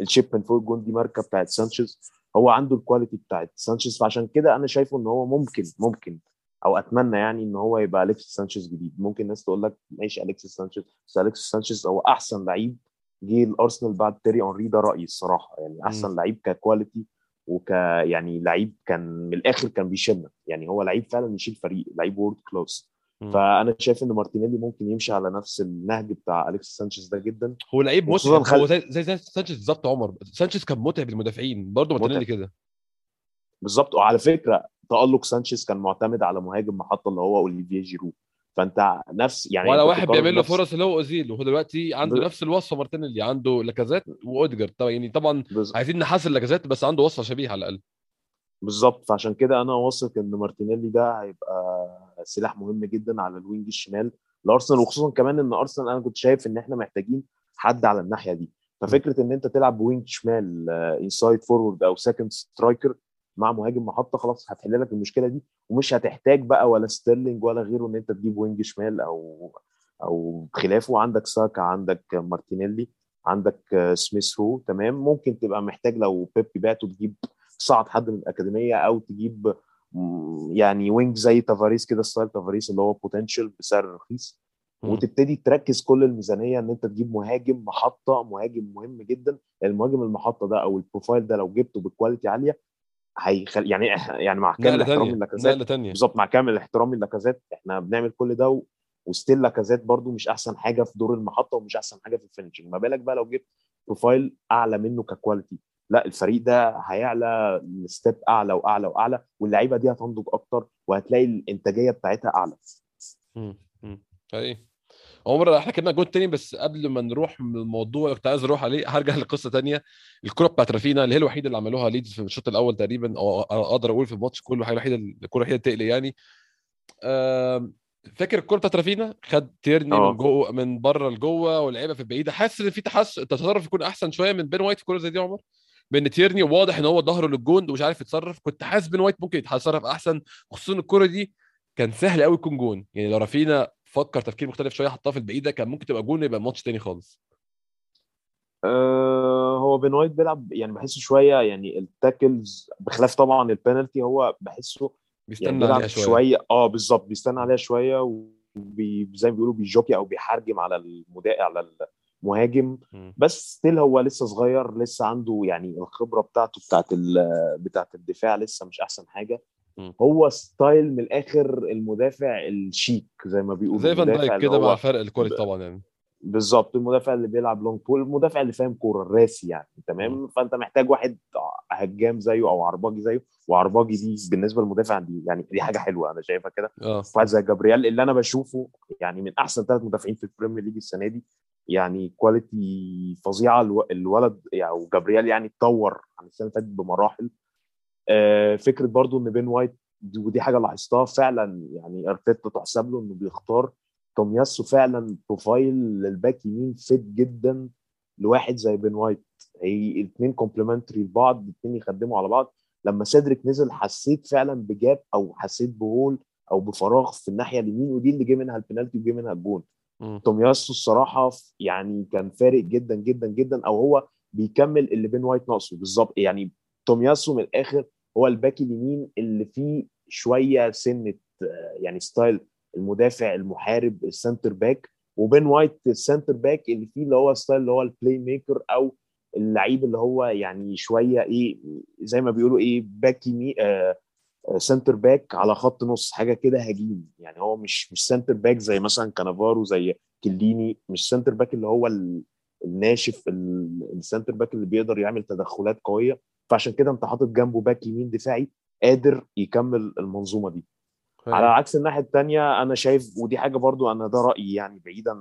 ال chip من فوق الجون دي ماركة بتاعت سانشيز هو عنده ال quality بتاعت سانشيز فعشان كده أنا شايفه إن هو ممكن ممكن أو أتمنى يعني إن هو يبقى اليكس سانشيز جديد ممكن الناس تقول لك ماشي اليكس سانشيز بس اليكس سانشيز هو أحسن لعيب جه الأرسنال بعد تيري اونري ده رأيي الصراحة يعني أحسن لعيب ك quality وك يعني لعيب كان من الآخر كان بيشيلنا يعني هو لعيب فعلا يشيل فريق لعيب world class. فأنا شايف إن مارتينيلي ممكن يمشي على نفس النهج بتاع اليكس سانشيز ده جدا. هو لعيب متعب. خل- هو زي زي زي سانشيز بالظبط عمر. سانشيز كان متعب للمدافعين. برضه مارتينيلي كده. بالظبط. وعلى فكرة تألق سانشيز كان معتمد على مهاجم محطة اللي هو اوليفيه جيرو. فأنت نفس يعني أنت واحد بيعمل له فرص اللي هو أوزيل. وهو دلوقتي عنده ب- نفس الوصفة مارتينيلي. عنده لاكازيت وأوديجارد. طبعا يعني طبعا بز- عايزين نحسن لاكازيت بس عنده وصفة شبيهة على الأقل. بالظبط. فعشان كده أنا واثق إن مارتينيلي ده هيبقى سلاح مهم جدا على ال wing الشمال لأرسنال وخصوصا كمان إن أرسنال أنا كنت شايف إن إحنا محتاجين حد على الناحية دي. ففكرة إن أنت تلعب ب wing شمال inside forward أو second striker مع مهاجم محطة خلاص هتحل لك المشكلة دي ومش هتحتاج بقى ولا ستيرلينج ولا غيره إن أنت تجيب wing شمال أو أو خلافه. عندك ساكا عندك مارتينيلي عندك آه، سميث رو تمام؟ ممكن تبقى محتاج لو بيبي بعته تجيب تصعد حد من الأكاديمية أو تجيب يعني wing زي تافاريس كده style تافاريس اللي هو potential بسعر رخيص. وتبتدي تركز كل الميزانية إن أنت تجيب مهاجم محطة مهاجم مهم جدا. المهاجم المحطة ده أو ال profile ده لو جبته ب quality عالية هيخلي يعني يعني مع كامل احترامي ثانية بالظبط مع كامل احترامي للاكازيت. إحنا بنعمل كل ده و... و still لاكازيت برضو مش أحسن حاجة في دور المحطة ومش أحسن حاجة في ال finishing ما بالك بقى لو جبت profile أعلى منه ك quality لا الفريق ده هيعلى step أعلى وأعلى وأعلى واللعيبة دي هتنضج أكتر وهتلاقي الإنتاجية بتاعتها أعلى. مم. مم. اي عمر إحنا كنا جون تاني بس قبل ما نروح من الموضوع اللي كنت عايز أروح عليه. هرجع لقصة تانية. الكرة بتاعت رافينا اللي هي الوحيدة اللي عملوها ليدز في الشوط الأول تقريبا أو أقدر أقول في الماتش كله الحاجة الوحيدة الكرة الوحيدة تقلق يعني. فاكر الكرة بتاعت رافينا؟ خد تيرني آه. من جوه من بره لجوه ولعبها في البعيدة. حاسس إن في تحسن التصرف يكون أحسن شوية من بين وايت في كرة زي دي يا عمر؟ بان تيرني واضح إن هو ظهره للجون ومش عارف يتصرف. كنت حاسس بين وايت ممكن يتصرف أحسن خصوصا الكرة دي كان سهل قوي يكون جون. يعني لو رافينا فكر تفكير مختلف شوية حطها في البعيدة كان ممكن تبقى جون يبقى ماتش تاني خالص. أه هو بين وايت بيلعب يعني بحسه شوية يعني ال tackles بخلاف طبعا البنالتي هو بحسه بيستنى يعني عليها شوية, شوية. آه بالظبط بيستنى عليها شوية وبي زي ما بيقولوا بي jockey أو بيحجم على المدا على المهاجم مم. بس still هو لسه صغير لسه عنده يعني الخبرة بتاعته بتاعت بتاعت الدفاع لسه مش أحسن حاجة. هو style من الآخر المدافع الشيك زي ما بيقولوا زي فان دايك كده مع فرق ال quality طبعا يعني. بالظبط المدافع اللي بيلعب long ball المدافع اللي فاهم كورة الراسي يعني تمام؟ فأنت محتاج واحد هجام زيه أو عرباجي زيه وعرباجي دي بالنسبة للمدافع دي يعني دي حاجة حلوة أنا شايفها كده. آه. واحد زي جابرييل اللي أنا بشوفه يعني من أحسن ثلاث مدافعين في البريمير ليج السنة دي يعني quality فظيعة الو- الولد يعني وجابرييل يعني اتطور عن السنة اللي فاتت بمراحل. آه، فكرة برضو إن بين وايت دي- ودي حاجة لاحظتها فعلا يعني أرتيتا تحسب له إنه بيختار تومياسو فعلا profile للباك يمين fit جدا لواحد زي بين وايت. هي الاثنين complementary لبعض الاثنين يخدموا على بعض. لما سيدريك نزل حسيت فعلا ب gap أو حسيت ب hole أو بفراغ في الناحية اليمين ودي اللي جه منها البنالتي وجه منها الجون. تومياسو الصراحة يعني كان فارق جدا جدا جدا أو هو بيكمل اللي بين وايت ناقصه. بالظبط. يعني تومياسو من الآخر هو الباك اليمين اللي فيه شوية سنة آه، يعني style المدافع المحارب ال center back. وبين وايت ال center back اللي فيه اللي هو style اللي هو ال playmaker أو اللعيب اللي هو يعني شوية إيه زي ما بيقولوا إيه باك يمين آه center back على خط نص حاجة كده هجين يعني هو مش مش center back زي مثلا كانافارو زي كيليني. مش center back اللي هو ال- الناشف ال- ال center back اللي بيقدر يعمل تدخلات قوية. فعشان كده أنت حاطط جنبه باك يمين دفاعي قادر يكمل المنظومة دي. على عكس الناحية الثانية أنا شايف ودي حاجة برضو أنا ده رأيي يعني بعيدا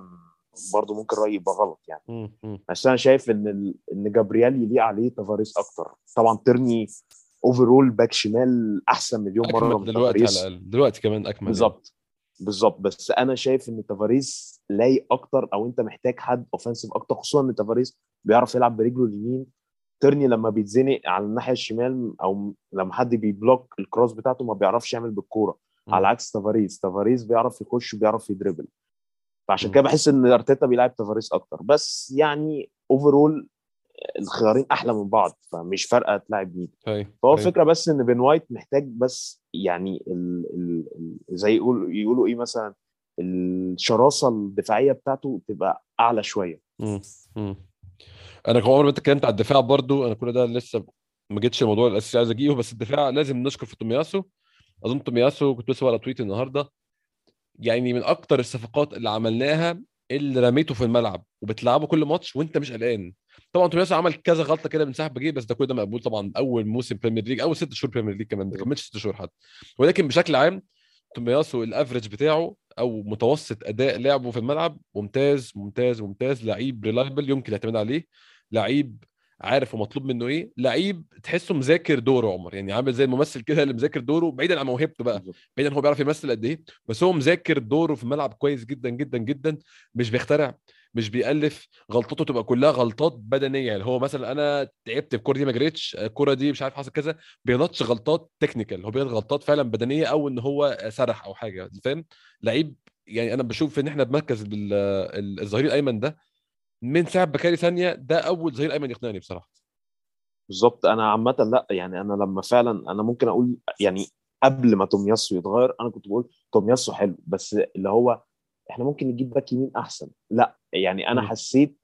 برضه ممكن رأيي يبقى غلط يعني. بس أنا شايف إن ال... إن جابرييل يليق عليه تافاريس أكتر. طبعا تيرني overall باك شمال أحسن مليون مرة من دلوقتي على الأقل. دلوقتي كمان أكمل بالظبط. بالظبط. بس أنا شايف إن تافاريس لايق أكتر أو أنت محتاج حد اوفensive أكتر خصوصا إن تافاريس بيعرف يلعب برجله اليمين. تيرني لما بيتزنق على الناحية الشمال أو لما حد بي block ال cross بتاعته ما بيعرفش يعمل بالكورة. على عكس تافاريس. تافاريس بيعرف يخش وبيعرف يدربل فعشان. كده بحس إن أرتيتا بيلعب تافاريس أكتر. بس يعني overall الخيارين أحلى من بعض فمش فارقة تلعب مين هاي فهو هاي. الفكرة بس إن بين وايت محتاج بس يعني ال ال ال زي يقول يقولوا إيه مثلا الشراسة الدفاعية بتاعته تبقى أعلى شوية مم. مم. أنا كمان ما اتكلمت على الدفاع برضو أنا كل ده لسه ما جيتش الموضوع الأساسي عايز أجيبه بس الدفاع لازم نشكر في تومياسو أظن تومياسو كنت لسه على tweet النهارده يعني من أكتر الصفقات اللي عملناها اللي رميته في الملعب وبتلعبه كل ماتش وانت مش قلقان. طبعا تومياسو عمل كذا غلطة كده من ساعة ما جيه بس ده كل ده مقبول طبعا أول موسم بريمير ليج أول ست شهور بريمير ليج كمان ما كملش ست شهور حتى. ولكن بشكل عام تومياسو ال average بتاعه أو متوسط أداء لعبه في الملعب ممتاز ممتاز ممتاز. لعيب reliable يمكن الاعتماد عليه. لعيب عارف هو مطلوب منه إيه؟ لعيب تحسه مذاكر دوره عمر. يعني عامل زي الممثل كده اللي مذاكر دوره بعيدا عن موهبته بقى بعيدا هو بيعرف يمثل قد إيه. بس هو مذاكر دوره في الملعب كويس جدا جدا جدا. مش بيخترع مش بيألف. غلطته تبقى كلها غلطات بدنية. يعني هو مثلا أنا تعبت الكوره دي ما جريتش الكورة دي مش عارف حصل كذا. بيغلطش غلطات technical هو بيغلط غلطات فعلا بدنية أو إن هو سرح أو حاجة. فاهم؟ لعيب يعني أنا بشوف إن إحنا بمركز الظهير الأيمن ده من ساعة بكاري سانيا ده أول ظهير ايمن يقنعني بصراحة بالظبط أنا عامة لأ يعني أنا لما فعلا أنا ممكن أقول يعني قبل ما تومياسو يتغير أنا كنت بقول تومياسو حلو بس اللي هو إحنا ممكن نجيب باك يمين أحسن لأ يعني أنا مم. حسيت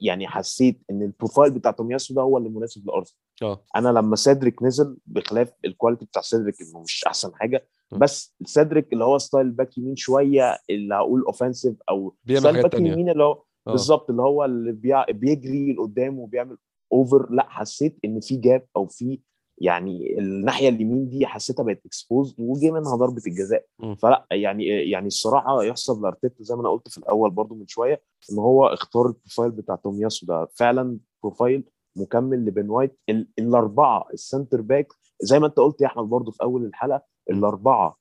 يعني حسيت إن ال profile بتاع تومياسو ده هو اللي مناسب لأرسنال آه أنا لما سيدريك نزل بخلاف ال quality بتاع سيدريك إنه مش أحسن حاجة م. بس سيدريك اللي هو style باك يمين شوية اللي هقول اوفensive أو بيعمل حاجات باك. يمين اللي هو. بالظبط اللي هو اللي. بيجري لقدام وبيعمل overlap حسيت إن في gap أو في يعني الناحية اليمين دي حسيتها بقت exposed وجه منها ضربة الجزاء. م. فلا يعني يعني الصراحة يحسب لأرتيتا زي ما أنا قلت في الأول برضو من شوية إن هو اختار ال profile بتاع تومياسو ده. فعلا profile مكمل لبن وايت. ال- الأربعة ال centre back زي ما أنت قلت يا أحمد برضو في أول الحلقة الأربعة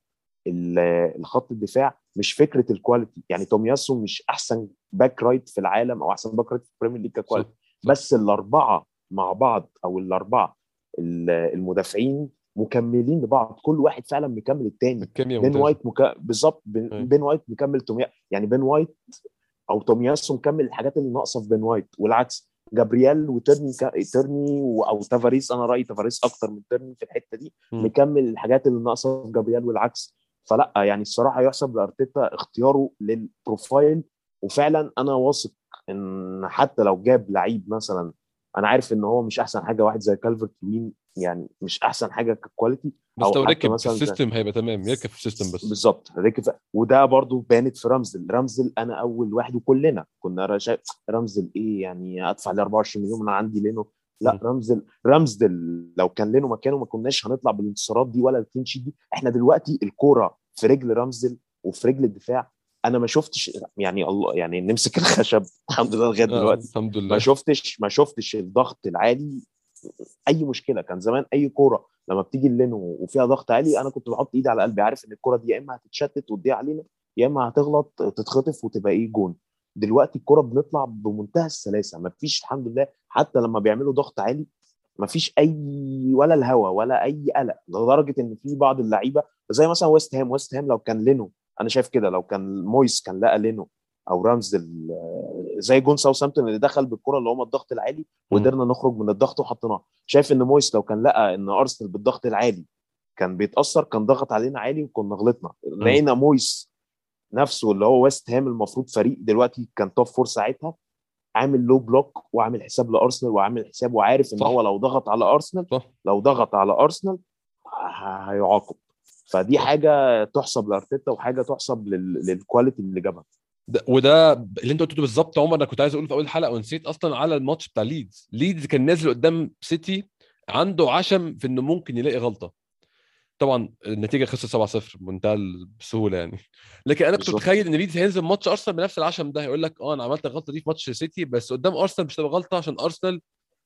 ال- الخط الدفاع مش فكرة ال quality يعني تومياسو مش أحسن back right في العالم أو أحسن back right في البريمير ليج ك quality. بس الأربعة مع بعض أو الأربعة ال- المدافعين مكملين لبعض كل واحد فعلا مكمل التاني الكيمياء بين. وايت مك... بالظبط بين, أيوة. بين وايت مكمل توميا يعني بين وايت أو تومياسو مكمل الحاجات اللي ناقصة في بين وايت والعكس جابرييل وترني ك... ترني و... أو تافاريس أنا رأيي تافاريس أكتر من ترني في الحتة دي مم. مكمل الحاجات اللي ناقصة في جابرييل والعكس فلا يعني الصراحة يحسب لأرتيتا اختياره لل profile وفعلا أنا واثق إن حتى لو جاب لعيب مثلا أنا عارف إن هو مش أحسن حاجة واحد زي كالفرت لوين يعني مش أحسن حاجة ك quality بس لو ركب في ال system هيبقى تمام يركب في ال system بس. بالظبط ركب وده برضو بانت في رمزل رمزل أنا أول واحد وكلنا كنا شايف رمزل إيه يعني أدفع لي 24 مليون أنا عندي لينو؟ لا. رمزل رمزل لو كان لينو مكانه ما كناش هنطلع بالانتصارات دي ولا ال clean sheet دي. إحنا دلوقتي الكورة في رجل رمزل وفي رجل الدفاع أنا ما شفتش يعني الله يعني نمسك الخشب. الحمد لله لغاية دلوقتي. الحمد لله ما شفتش ما شفتش الضغط العالي. أي مشكلة كان زمان أي كورة لما بتيجي للينو وفيها ضغط عالي أنا كنت بحط إيدي على قلبي. عارف إن الكورة دي يا إما هتتشتت وتضيع علينا يا إما هتغلط تتخطف وتبقى إيه جون. دلوقتي الكورة بنطلع بمنتهى السلاسة. ما فيش الحمد لله حتى لما بيعملوا ضغط عالي ما فيش أي ولا الهوا ولا أي قلق. لدرجة إن في بعض اللعيبة زي مثلا ويست هام. ويست هام لو كان لينو أنا شايف كده لو كان مويس كان لقى لينو أو ال- زي جون ساوثهامبتون اللي دخل بالكرة اللي هم الضغط العالي وقدرنا نخرج من الضغط وحطيناه. شايف إن مويس لو كان لقى إن أرسنال بالضغط العالي كان بيتأثر كان ضغط علينا عالي وكنا غلطنا. لقينا مويس نفسه اللي هو ويست هام المفروض فريق دلوقتي كان top four ساعتها عامل low block وعامل حساب لأرسنال وعامل حساب وعارف إن صح. هو لو ضغط على أرسنال صح. لو ضغط على أرسنال هيعاقب. فدي حاجة تحسب لأرتيتا وحاجة تحسب لل... لل quality اللي جابها. ده وده اللي انت قلته بالظبط عمر أنا كنت عايز أقوله في أول الحلقة ونسيت أصلا على الماتش بتاع ليدز. ليدز كان نازل قدام سيتي عنده عشم في إنه ممكن يلاقي غلطة. طبعا النتيجة خسر 7-0 بمنتهى السهولة يعني. لكن أنا كنت. متخيل إن ليدز هينزل ماتش أرسنال بنفس العشم ده هيقول لك آه أنا عملت الغلطة دي في ماتش سيتي بس قدام أرسنال مش هتبقى غلطة عشان أرسنال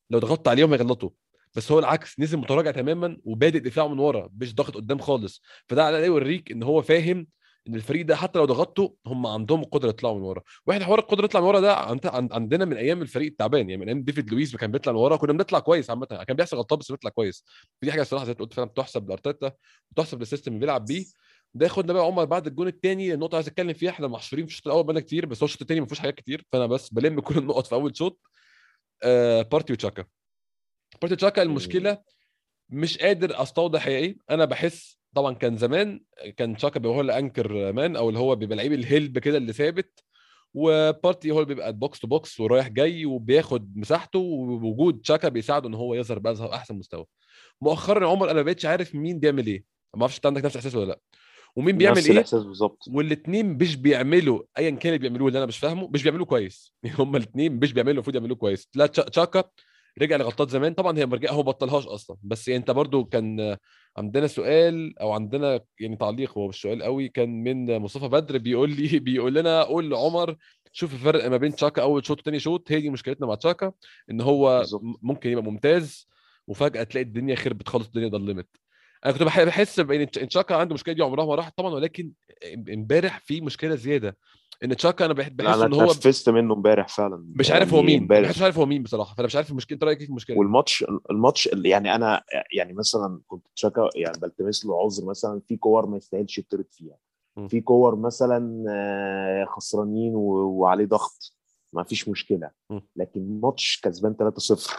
لو ضغطت عليهم هيغلطوا. بس هو العكس نزل متراجع تماما وبادئ دفاعه من ورا مش ضاغط قدام خالص. فده على يوريك إن هو فاهم إن الفريق ده حتى لو ضغطته هم عندهم القدره يطلعوا من ورا. وإحنا حوار القدرة يطلع من ورا ده عند- عند- عندنا من أيام الفريق التعبان يعني من أيام ديفيد لويس كان بيطلع من ورا كنا بنطلع كويس عامة. كان بيحصل غلطات بس بيطلع كويس. دي حاجة الصراحة زي ما قلت فعلا بتحسب لأرتيتا وتحسب لل system اللي بيلعب بيه. ده ياخدنا بقى عمر بعد الجون الثاني النقطة عايز أتكلم فيها إحنا محشورين في الشوط الأول بقالنا كتير بس هو الشوط الثاني ما فيهوش حاجات كتير فأنا بس بلم كل النقط في أول شوط آه بارتي وتشاكا. بارتي وتشاكا المشكلة مش قادر أستوضح هي إيه. أنا بحس طبعا كان زمان كان تشاكا بيبقى هو اللي anchor man أو اللي هو بيبقى لعيب ال help كده اللي ثابت وبارتي هو اللي بيبقى box to box ورايح جاي وبياخد مساحته ووجود تشاكا بيساعده إن هو يظهر بأظهر أحسن مستوى. مؤخرا يا عمر أنا ما بقتش عارف مين بيعمل إيه. ما أعرفش أنت عندك نفس الاحساس ولا لأ. ومين بيعمل نفس إيه؟ الإحساس بالظبط. والاثنين مش بيعملوا ايا كان اللي بيعملوه اللي أنا مش فاهمه مش بيعملوه كويس. هما الاثنين مش بيعملوا المفروض يعملوه كويس. لا تشا- تشاكا رجع لغلطات زمان. طبعا هي مرجع هو بطلهاش أصلا. بس أنت برضو كان عندنا سؤال أو عندنا يعني تعليق هو مش سؤال قوي كان من مصطفى بدر بيقول لي بيقول لنا قول لعمر شوف الفرق ما بين تشاكا أول شوط وتاني شوط. هي دي مشكلتنا مع تشاكا إن هو ممكن يبقى ممتاز وفجأة تلاقي الدنيا خربت خالص الدنيا ضلمت أنا كنت بح- بحس بإن تش- تشاكا عنده المشكلة دي عمرها ما راحت طبعا ولكن إمبارح في مشكلة زيادة. إن تشاكا أنا بح- بحس أنا إن هو اتنفست منه امبارح فعلا مش عارف هو يعني مين امبارح. مش عارف هو مين بصراحة فأنا مش عارف المشكلة أنت رأيك إيه في المشكلة والماتش الماتش يعني أنا يعني مثلا كنت تشاكا يعني بلتمس له عذر مثلا في كور ما يستاهلش يطرد فيها. في كور مثلا آه، خسرانين وعليه ضغط ما فيش مشكلة. لكن ماتش كسبان 3-0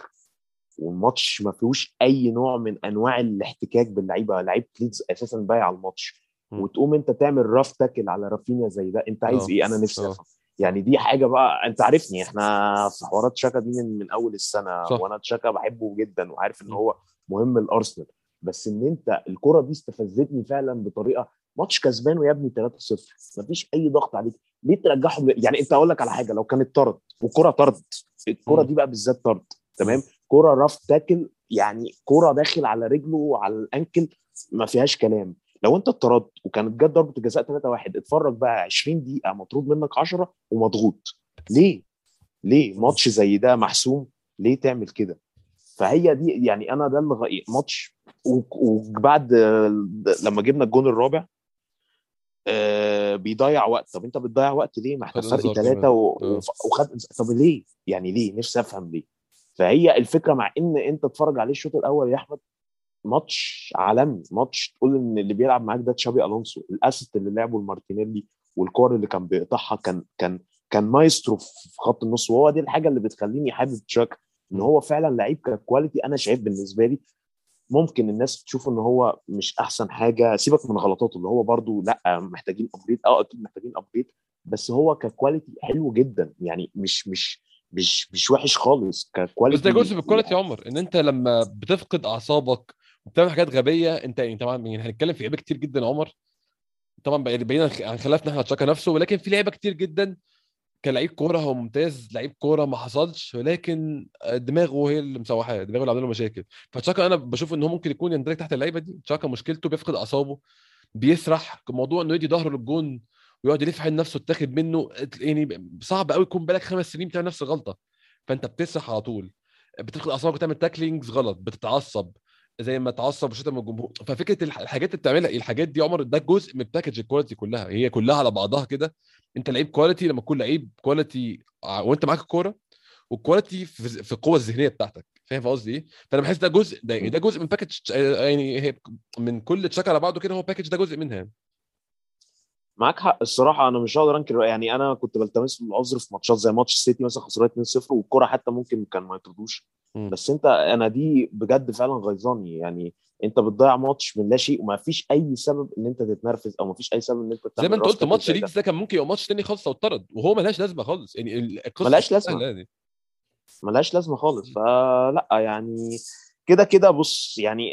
والماتش ما فيهوش أي نوع من أنواع الاحتكاك باللعيبة لعيبه ليدز أساسا بايع الماتش م. وتقوم انت تعمل rough tackle على رافينيا زي ده انت عايز آه. إيه أنا نفسي. أفهم يعني دي حاجة بقى انت عارفني إحنا في حوارات شاكا دي من, من أول السنة صح. وأنا شاكا بحبه جدا وعارف إن. هو مهم لارسنال بس إن أنت الكرة دي استفزتني فعلا بطريقة ماتش كسبان ويا ابني 3-0 مفيش أي ضغط عليك ليه ترجعهم يعني أنت أقول لك على حاجة لو كانت طرد والكره طرد الكرة. دي بقى بالذات طرد تمام كرة راف تاكل يعني كرة داخل على رجله وعلى الأنكل ما فيهاش كلام لو انت اتطردت وكانت جت ضربة الجزاء 3 1 اتفرج بقى 20 دقيقة مطرود منك 10 ومضغوط ليه؟ ليه ماتش زي ده محسوم ليه تعمل كده؟ فهي دي يعني أنا ده اللي ماتش وبعد لما جبنا الجون الرابع آه، بيضيع وقت طب انت بتضيع وقت ليه؟ ما إحنا فرق ثلاثة. وف- وخد طب ليه؟ يعني ليه؟ نفسي أفهم ليه؟ فهي الفكرة مع إن أنت تتفرج عليه الشوط الأول يا أحمد ماتش عالمي ماتش تقول إن اللي بيلعب معاك ده تشابي ألونسو ال assist اللي لعبه لمارتينيلي والكور اللي كان بيقطعها كان كان كان مايسترو في خط النص وهو دي الحاجة اللي بتخليني حابب تشاكا إن هو فعلا لعيب ك quality أنا شايف بالنسبة لي ممكن الناس تشوف إن هو مش أحسن حاجة سيبك من غلطاته اللي هو برضو لأ محتاجين upgrade آه أكيد محتاجين upgrade بس هو ك quality حلو جدا يعني مش مش مش مش وحش خالص بس ك quality ده جزء من ال quality يا عمر إن أنت لما بتفقد أعصابك وبتعمل حاجات غبية. انت يعني طبعا يعني هنتكلم في لعيبة كتير جدا عمر. طبعا بعيد- بعيدا عن خلافنا إحنا تشاكا نفسه ولكن في لعيبة كتير جدا كلاعب كورة هو ممتاز لعيب كورة ما حصلش ولكن دماغه هي اللي مسوحاه دماغه اللي عامله له مشاكل. فتشاكا أنا بشوف إن هو ممكن يكون يندرج تحت اللعيبة دي. تشاكا مشكلته بيفقد أعصابه بيسرح موضوع إنه يدي ظهره للجون ويقعد يلف حول نفسه اتاخد منه يعني صعب قوي يكون بالك خمس سنين بتعمل نفس الغلطة. فأنت بتسرح على طول بتفقد أعصابك وتعمل tacklings غلط بتتعصب زي ما تعصب وشتم الجمهور ففكرة الح- الحاجات اللي بتعملها الحاجات دي عمر ده جزء من package ال quality كلها هي كلها على بعضها كده انت لعيب quality لما تكون لعيب quality وانت معاك الكورة وال quality في القوة الذهنية بتاعتك فاهم قصدي إيه؟ فأنا بحس ده جزء ده, ده جزء من package يعني من كل تشاكا على بعضه كده هو package ده جزء منها. معاك حق الصراحة أنا مش هقدر أنكر يعني أنا كنت بلتمس العذر في ماتشات زي ماتش السيتي مثلا خسران 2-0 والكرة حتى ممكن كان ما يطردوش. بس أنت أنا دي بجد فعلا غيظاني يعني أنت بتضيع ماتش من لا شيء وما فيش أي سبب إن أنت تتنرفز أو ما فيش أي سبب إن أنت زي ما أنت قلت ماتش. ليدز ده كان ممكن يبقى ماتش تاني خالص لو اتطرد وهو ملهاش لازمة خالص يعني ال- القصة ملهاش. سهلة يعني ملهاش لازمة خالص فلا يعني كده كده بص يعني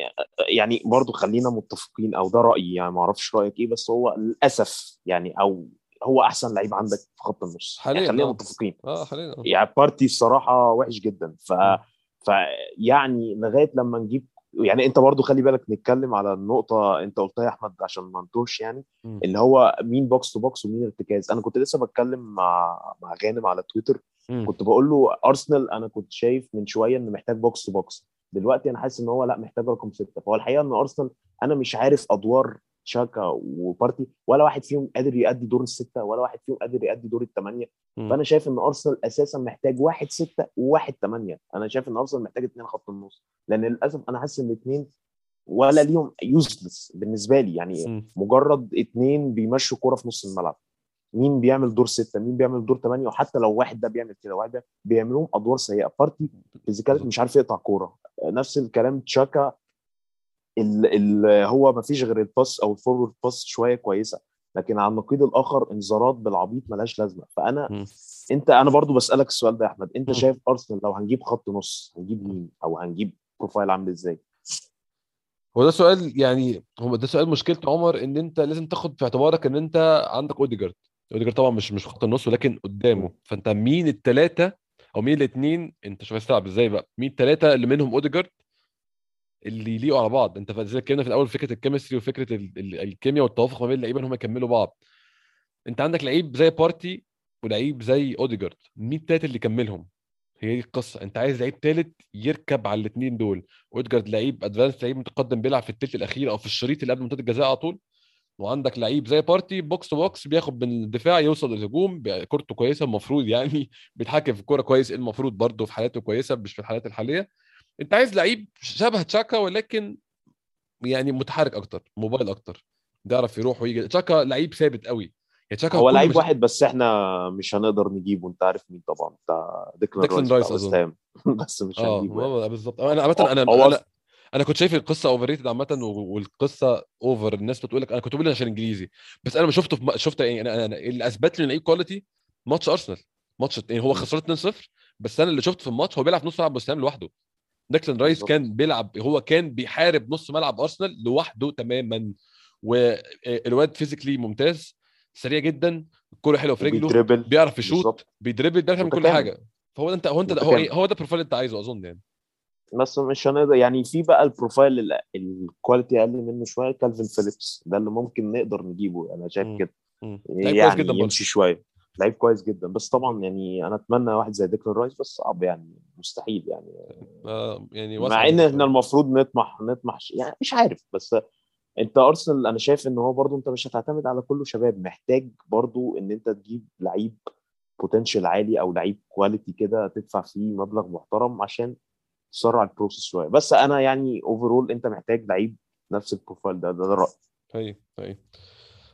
يعني برضو خلينا متفقين أو ده رأيي يعني ما أعرفش رأيك إيه بس هو للأسف يعني أو هو أحسن لعيب عندك في خط النص حاليا يعني خلينا آه. متفقين آه حاليا آه. يعني بارتي الصراحة وحش جدا ف م. فيعني لغاية لما نجيب يعني أنت برضو خلي بالك نتكلم على النقطة أنت قلتها يا أحمد عشان ما نتوهش يعني مم. اللي هو مين box to box ومين ارتكاز أنا كنت لسه بتكلم مع مع غانم على تويتر مم. كنت بقول له أرسنال أنا كنت شايف من شوية انه محتاج box to box دلوقتي أنا حاسس إن هو لا محتاج رقم ستة. فهو الحقيقة إن أرسنال أنا مش عارف أدوار تشاكا وبارتي ولا واحد فيهم قادر يأدي دور الستة ولا واحد فيهم قادر يأدي دور الثمانيه. فأنا شايف إن أرسنال أساسا محتاج واحد ستة وواحد ثمانيه أنا شايف إن أرسنال محتاج اثنين خط النص. لأن للأسف أنا حاسس إن الاثنين ولا ليهم useless بالنسبة لي. يعني مم. مجرد اثنين بيمشوا كورة في نص الملعب. مين بيعمل دور ستة؟ مين بيعمل دور ثمانيه وحتى لو واحد ده بيعمل كده واحد ده بيعملوهم أدوار سيئة. بارتي physicality مش عارف يقطع كورة. نفس الكلام تشاكا ال ال هو ما فيش غير ال pass أو ال forward pass شوية كويسة لكن على النقيض الآخر انذارات بالعبيط ملهاش لازمة. فأنا مم. أنت أنا برضو بسألك السؤال ده يا أحمد. أنت مم. شايف أرسنال لو هنجيب خط نص هنجيب مين؟ أو هنجيب profile عامل إزاي؟ هو ده سؤال يعني هو ده سؤال مشكلته عمر إن أنت لازم تاخد في اعتبارك إن أنت عندك أوديجارد. أوديجارد طبعا مش مش في خط النص ولكن قدامه. فأنت مين الثلاثه أو مين الاثنين أنت شوف تلعب إزاي بقى؟ مين الثلاثه اللي منهم أوديجارد؟ اللي يليقوا على بعض. أنت زي اتكلمنا في الأول فكرة ال chemistry وفكرة ال- ال- الكيمياء والتوافق ما بين اللعيبة إن هم يكملوا بعض. أنت عندك لعيب زي بارتي ولعيب زي أوديجارد. مين التالت اللي يكملهم؟ هي دي القصة. أنت عايز لعيب تالت يركب على الاثنين دول. أوديجارد لعيب advanced لعيب متقدم بيلعب في الثلث الأخير أو في الشريط اللي قبل منطقه الجزاء على طول. وعندك لعيب زي بارتي box to box بياخد من الدفاع يوصل للهجوم كورته كويسة المفروض يعني بيتحكم في الكورة كويس المفروض برضه في حالاته كويسة مش في الحالات الحالية. أنت عايز لعيب شبه تشاكا ولكن يعني متحرك أكتر موبايل أكتر بيعرف يروح ويجي. تشاكا لعيب ثابت قوي. يعني تشاكا هو لعيب مش- واحد بس إحنا مش هنقدر نجيبه أنت عارف مين طبعا بتاع ديكلان رايس بس مش آه هنجيبه يعني. بالظبط. أنا عامة أنا هو- أنا أنا كنت شايف القصة overrated عامه والقصة over الناس بتقول لك أنا كنت بقول عشان إنجليزي بس أنا ما شفته في م- شفت يعني أنا, أنا اللي اثبت لي ان لعيب quality ماتش أرسنال ماتش يعني هو خسران 2-0 بس أنا اللي شفته في الماتش هو بيلعب نص ملعب وسام لوحده ديكلان رايس. كان بيلعب هو كان بيحارب نص ملعب أرسنال لوحده تماما والواد physically ممتاز سريع جدا الكوره حلوة في رجله بيعرف يشوط. بيدربل بيعرف يعمل كل. حاجة فهو ده أنت هو أنت هو. إيه هو ده ال profile اللي أنت عايزه أظن يعني بس مش هنقدر يعني في بقى ال profile ال- ال quality أقل منه شوية كالفين فيليبس. ده اللي ممكن نقدر نجيبه. أنا شايف. كده. يعني كويس جدا برضه يمشي شوية. لعيب كويس جدا. بس طبعا يعني أنا أتمنى واحد زي ديكلان رايس بس صعب يعني. مستحيل يعني. آه يعني مع إن جداً. إحنا المفروض نطمح نطمح يعني مش عارف. بس أنت أرسنال أنا شايف إن هو برضو أنت مش هتعتمد على كله شباب. محتاج برضو إن أنت تجيب لعيب potential عالي أو لعيب quality كده تدفع فيه مبلغ محترم عشان تسرع ال process شوية. بس أنا يعني overall أنت محتاج لعيب نفس ال profile ده ده, ده رأيي. طيب طيب.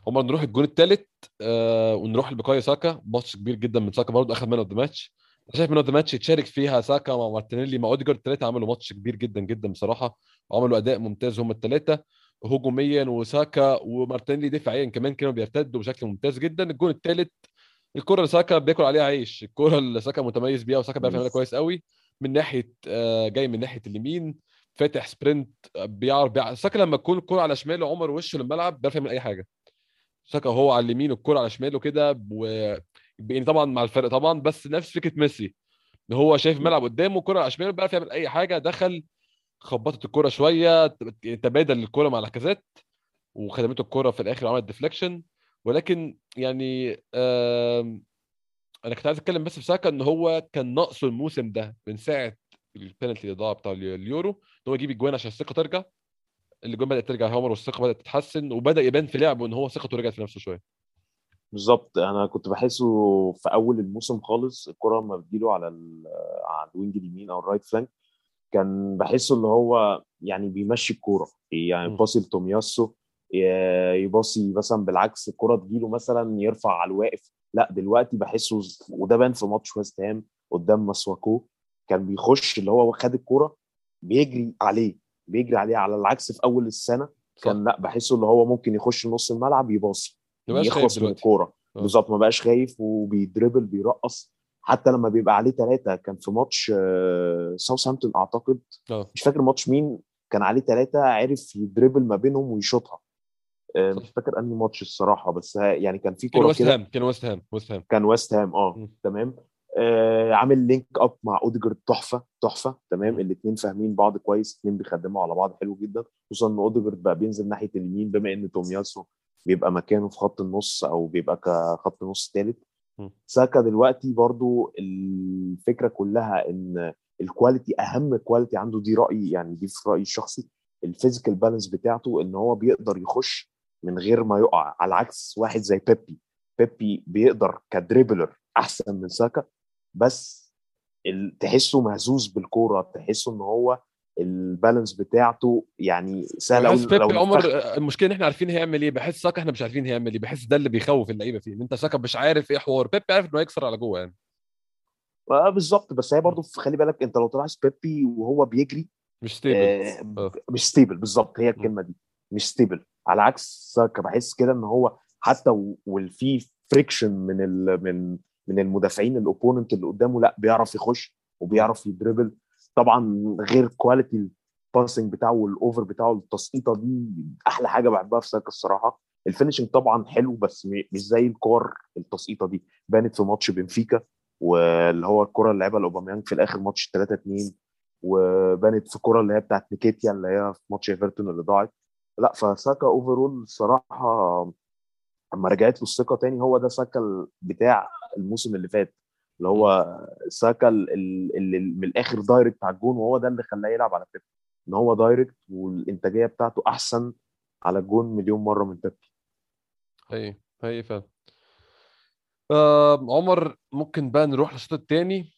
هما نروح الجون الثالث آه ونروح لبقايا ساكا. ماتش كبير جدا من ساكا برضه اخذ man of the match شايف man of the match يتشارك فيها ساكا مع مارتينيلي. مع أوديجارد الثلاثه عملوا ماتش كبير جدا جدا بصراحة. وعملوا أداء ممتاز هم الثلاثه هجوميا وساكا ومارتينيلي دفاعيا كمان كانوا بيرتدوا بشكل ممتاز جدا. الجون الثالث الكرة اللي ساكا بياكل عليها عيش الكرة اللي ساكا متميز بيها وساكا بيعرف. يعملها كويس قوي. من ناحية آه جاي من ناحية اليمين فاتح سبرنت بيعرف بيعرف ساكا لما تكون الكره على شماله عمر وشه للملعب بيعرف يعمل أي حاجة. ساكا هو على اليمين والكره على شماله كده و يعني طبعا مع الفرق طبعا بس نفس فكرة ميسي. إن هو شايف الملعب قدامه الكره على شماله بيعرف يعمل أي حاجة دخل خبطت الكره شوية تبادل الكره مع لاكازيت وخدمته الكره في الآخر وعملت deflection ولكن يعني آم، أنا كنت عايز أتكلم بس في ساكا إن هو كان ناقصه الموسم ده من ساعة البينالتي اللي ضاع بتاع اليورو إن هو يجيب اجوان عشان الثقة ترجع. الاجوان بدأت ترجع هامر والثقة بدأت تتحسن وبدأ يبان في لعبه إن هو ثقته رجعت في نفسه شوية. بالظبط. أنا كنت بحسه في أول الموسم خالص الكرة لما بتجيله على على ال wing اليمين أو ال right flank كان بحسه اللي هو يعني بيمشي الكورة. يعني. باصي لتومياسو يباصي مثلا بالعكس الكرة تجيله مثلا يرفع على الواقف. لا دلوقتي بحسه وده بان في ماتش ويست هام قدام مسواكو كان بيخش اللي هو خد الكوره بيجري عليه بيجري عليه على العكس في أول السنة. كان لا بحسه اللي هو ممكن يخش نص الملعب يباصي يخلص من الكورة. آه. بالظبط ما بقاش خايف وبيدربل بيرقص. حتى لما بيبقى عليه ثلاثة كان في ماتش ساوثهامبتون أعتقد آه. مش فاكر ماتش مين كان عليه ثلاثة عرف يدربل ما بينهم ويشوطها. مش فاكر أنهي ماتش الصراحة بس يعني كان في كان كورة ويست كده. هام كان ويست هام ويست هام كان ويست هام آه م. تمام. آه عامل link up مع اوديجارد تحفة تحفة تمام. الاثنين فاهمين بعض كويس الاثنين بيخدموا على بعض حلو جدا. خصوصا إن اوديجارد بقى بينزل ناحية اليمين بما إن تومياسو بيبقى مكانه في خط النص أو بيبقى كخط نص ثالث. ساكا دلوقتي برضو الفكرة كلها إن ال quality أهم quality عنده دي رأيي يعني دي في رأيي الشخصي ال physical balance بتاعته إن هو بيقدر يخش من غير ما يقع على عكس واحد زي بيبي. بيبي بيقدر ك dribbler أحسن من ساكا بس تحسه مهزوز بالكورة تحسه إن هو ال balance بتاعته يعني سهل قوي بيبي عمر المشكلة إن إحنا عارفين هيعمل إيه بحس ساكا إحنا مش عارفين هيعمل إيه بحس ده اللي بيخوف اللعيبة فيه إن أنت ساكا مش عارف إيه حوار بيبي عارف إنه هيكسر على جوه يعني. آه بالظبط بس هي برضه خلي بالك أنت لو تلاحظ بيبي وهو بيجري مش stable آه آه. مش stable بالظبط هي الكلمة دي مش stable على عكس ساكا بحس كده إن هو حتى و- وال في friction من ال من من المدافعين ال opponent اللي قدامه لأ بيعرف يخش وبيعرف يدربل طبعا غير quality ال passing بتاعه وال over بتاعه التسقيطة دي أحلى حاجة بحبها في ساكا الصراحة. ال finishing طبعا حلو بس مش زي الكور التسقيطة دي. بانت في ماتش بنفيكا واللي هو الكرة اللي لعبها لأوباميانج في الآخر ماتش 3 2 وبانت في الكره اللي هي بتاعت نكيتيا اللي هي في ماتش إيفرتون اللي ضاعت. لا فساكا overall الصراحه اما رجعت له الثقة تاني. هو ده ساكا بتاع الموسم اللي فات اللي هو ساكا ال- اللي من الآخر direct على الجون وهو ده اللي خلاه يلعب على بيبي. إن هو direct والإنتاجية بتاعته أحسن على الجون مليون مرة من بيبي. هي هي فعلا. آه عمر ممكن بقى نروح للشوط الثاني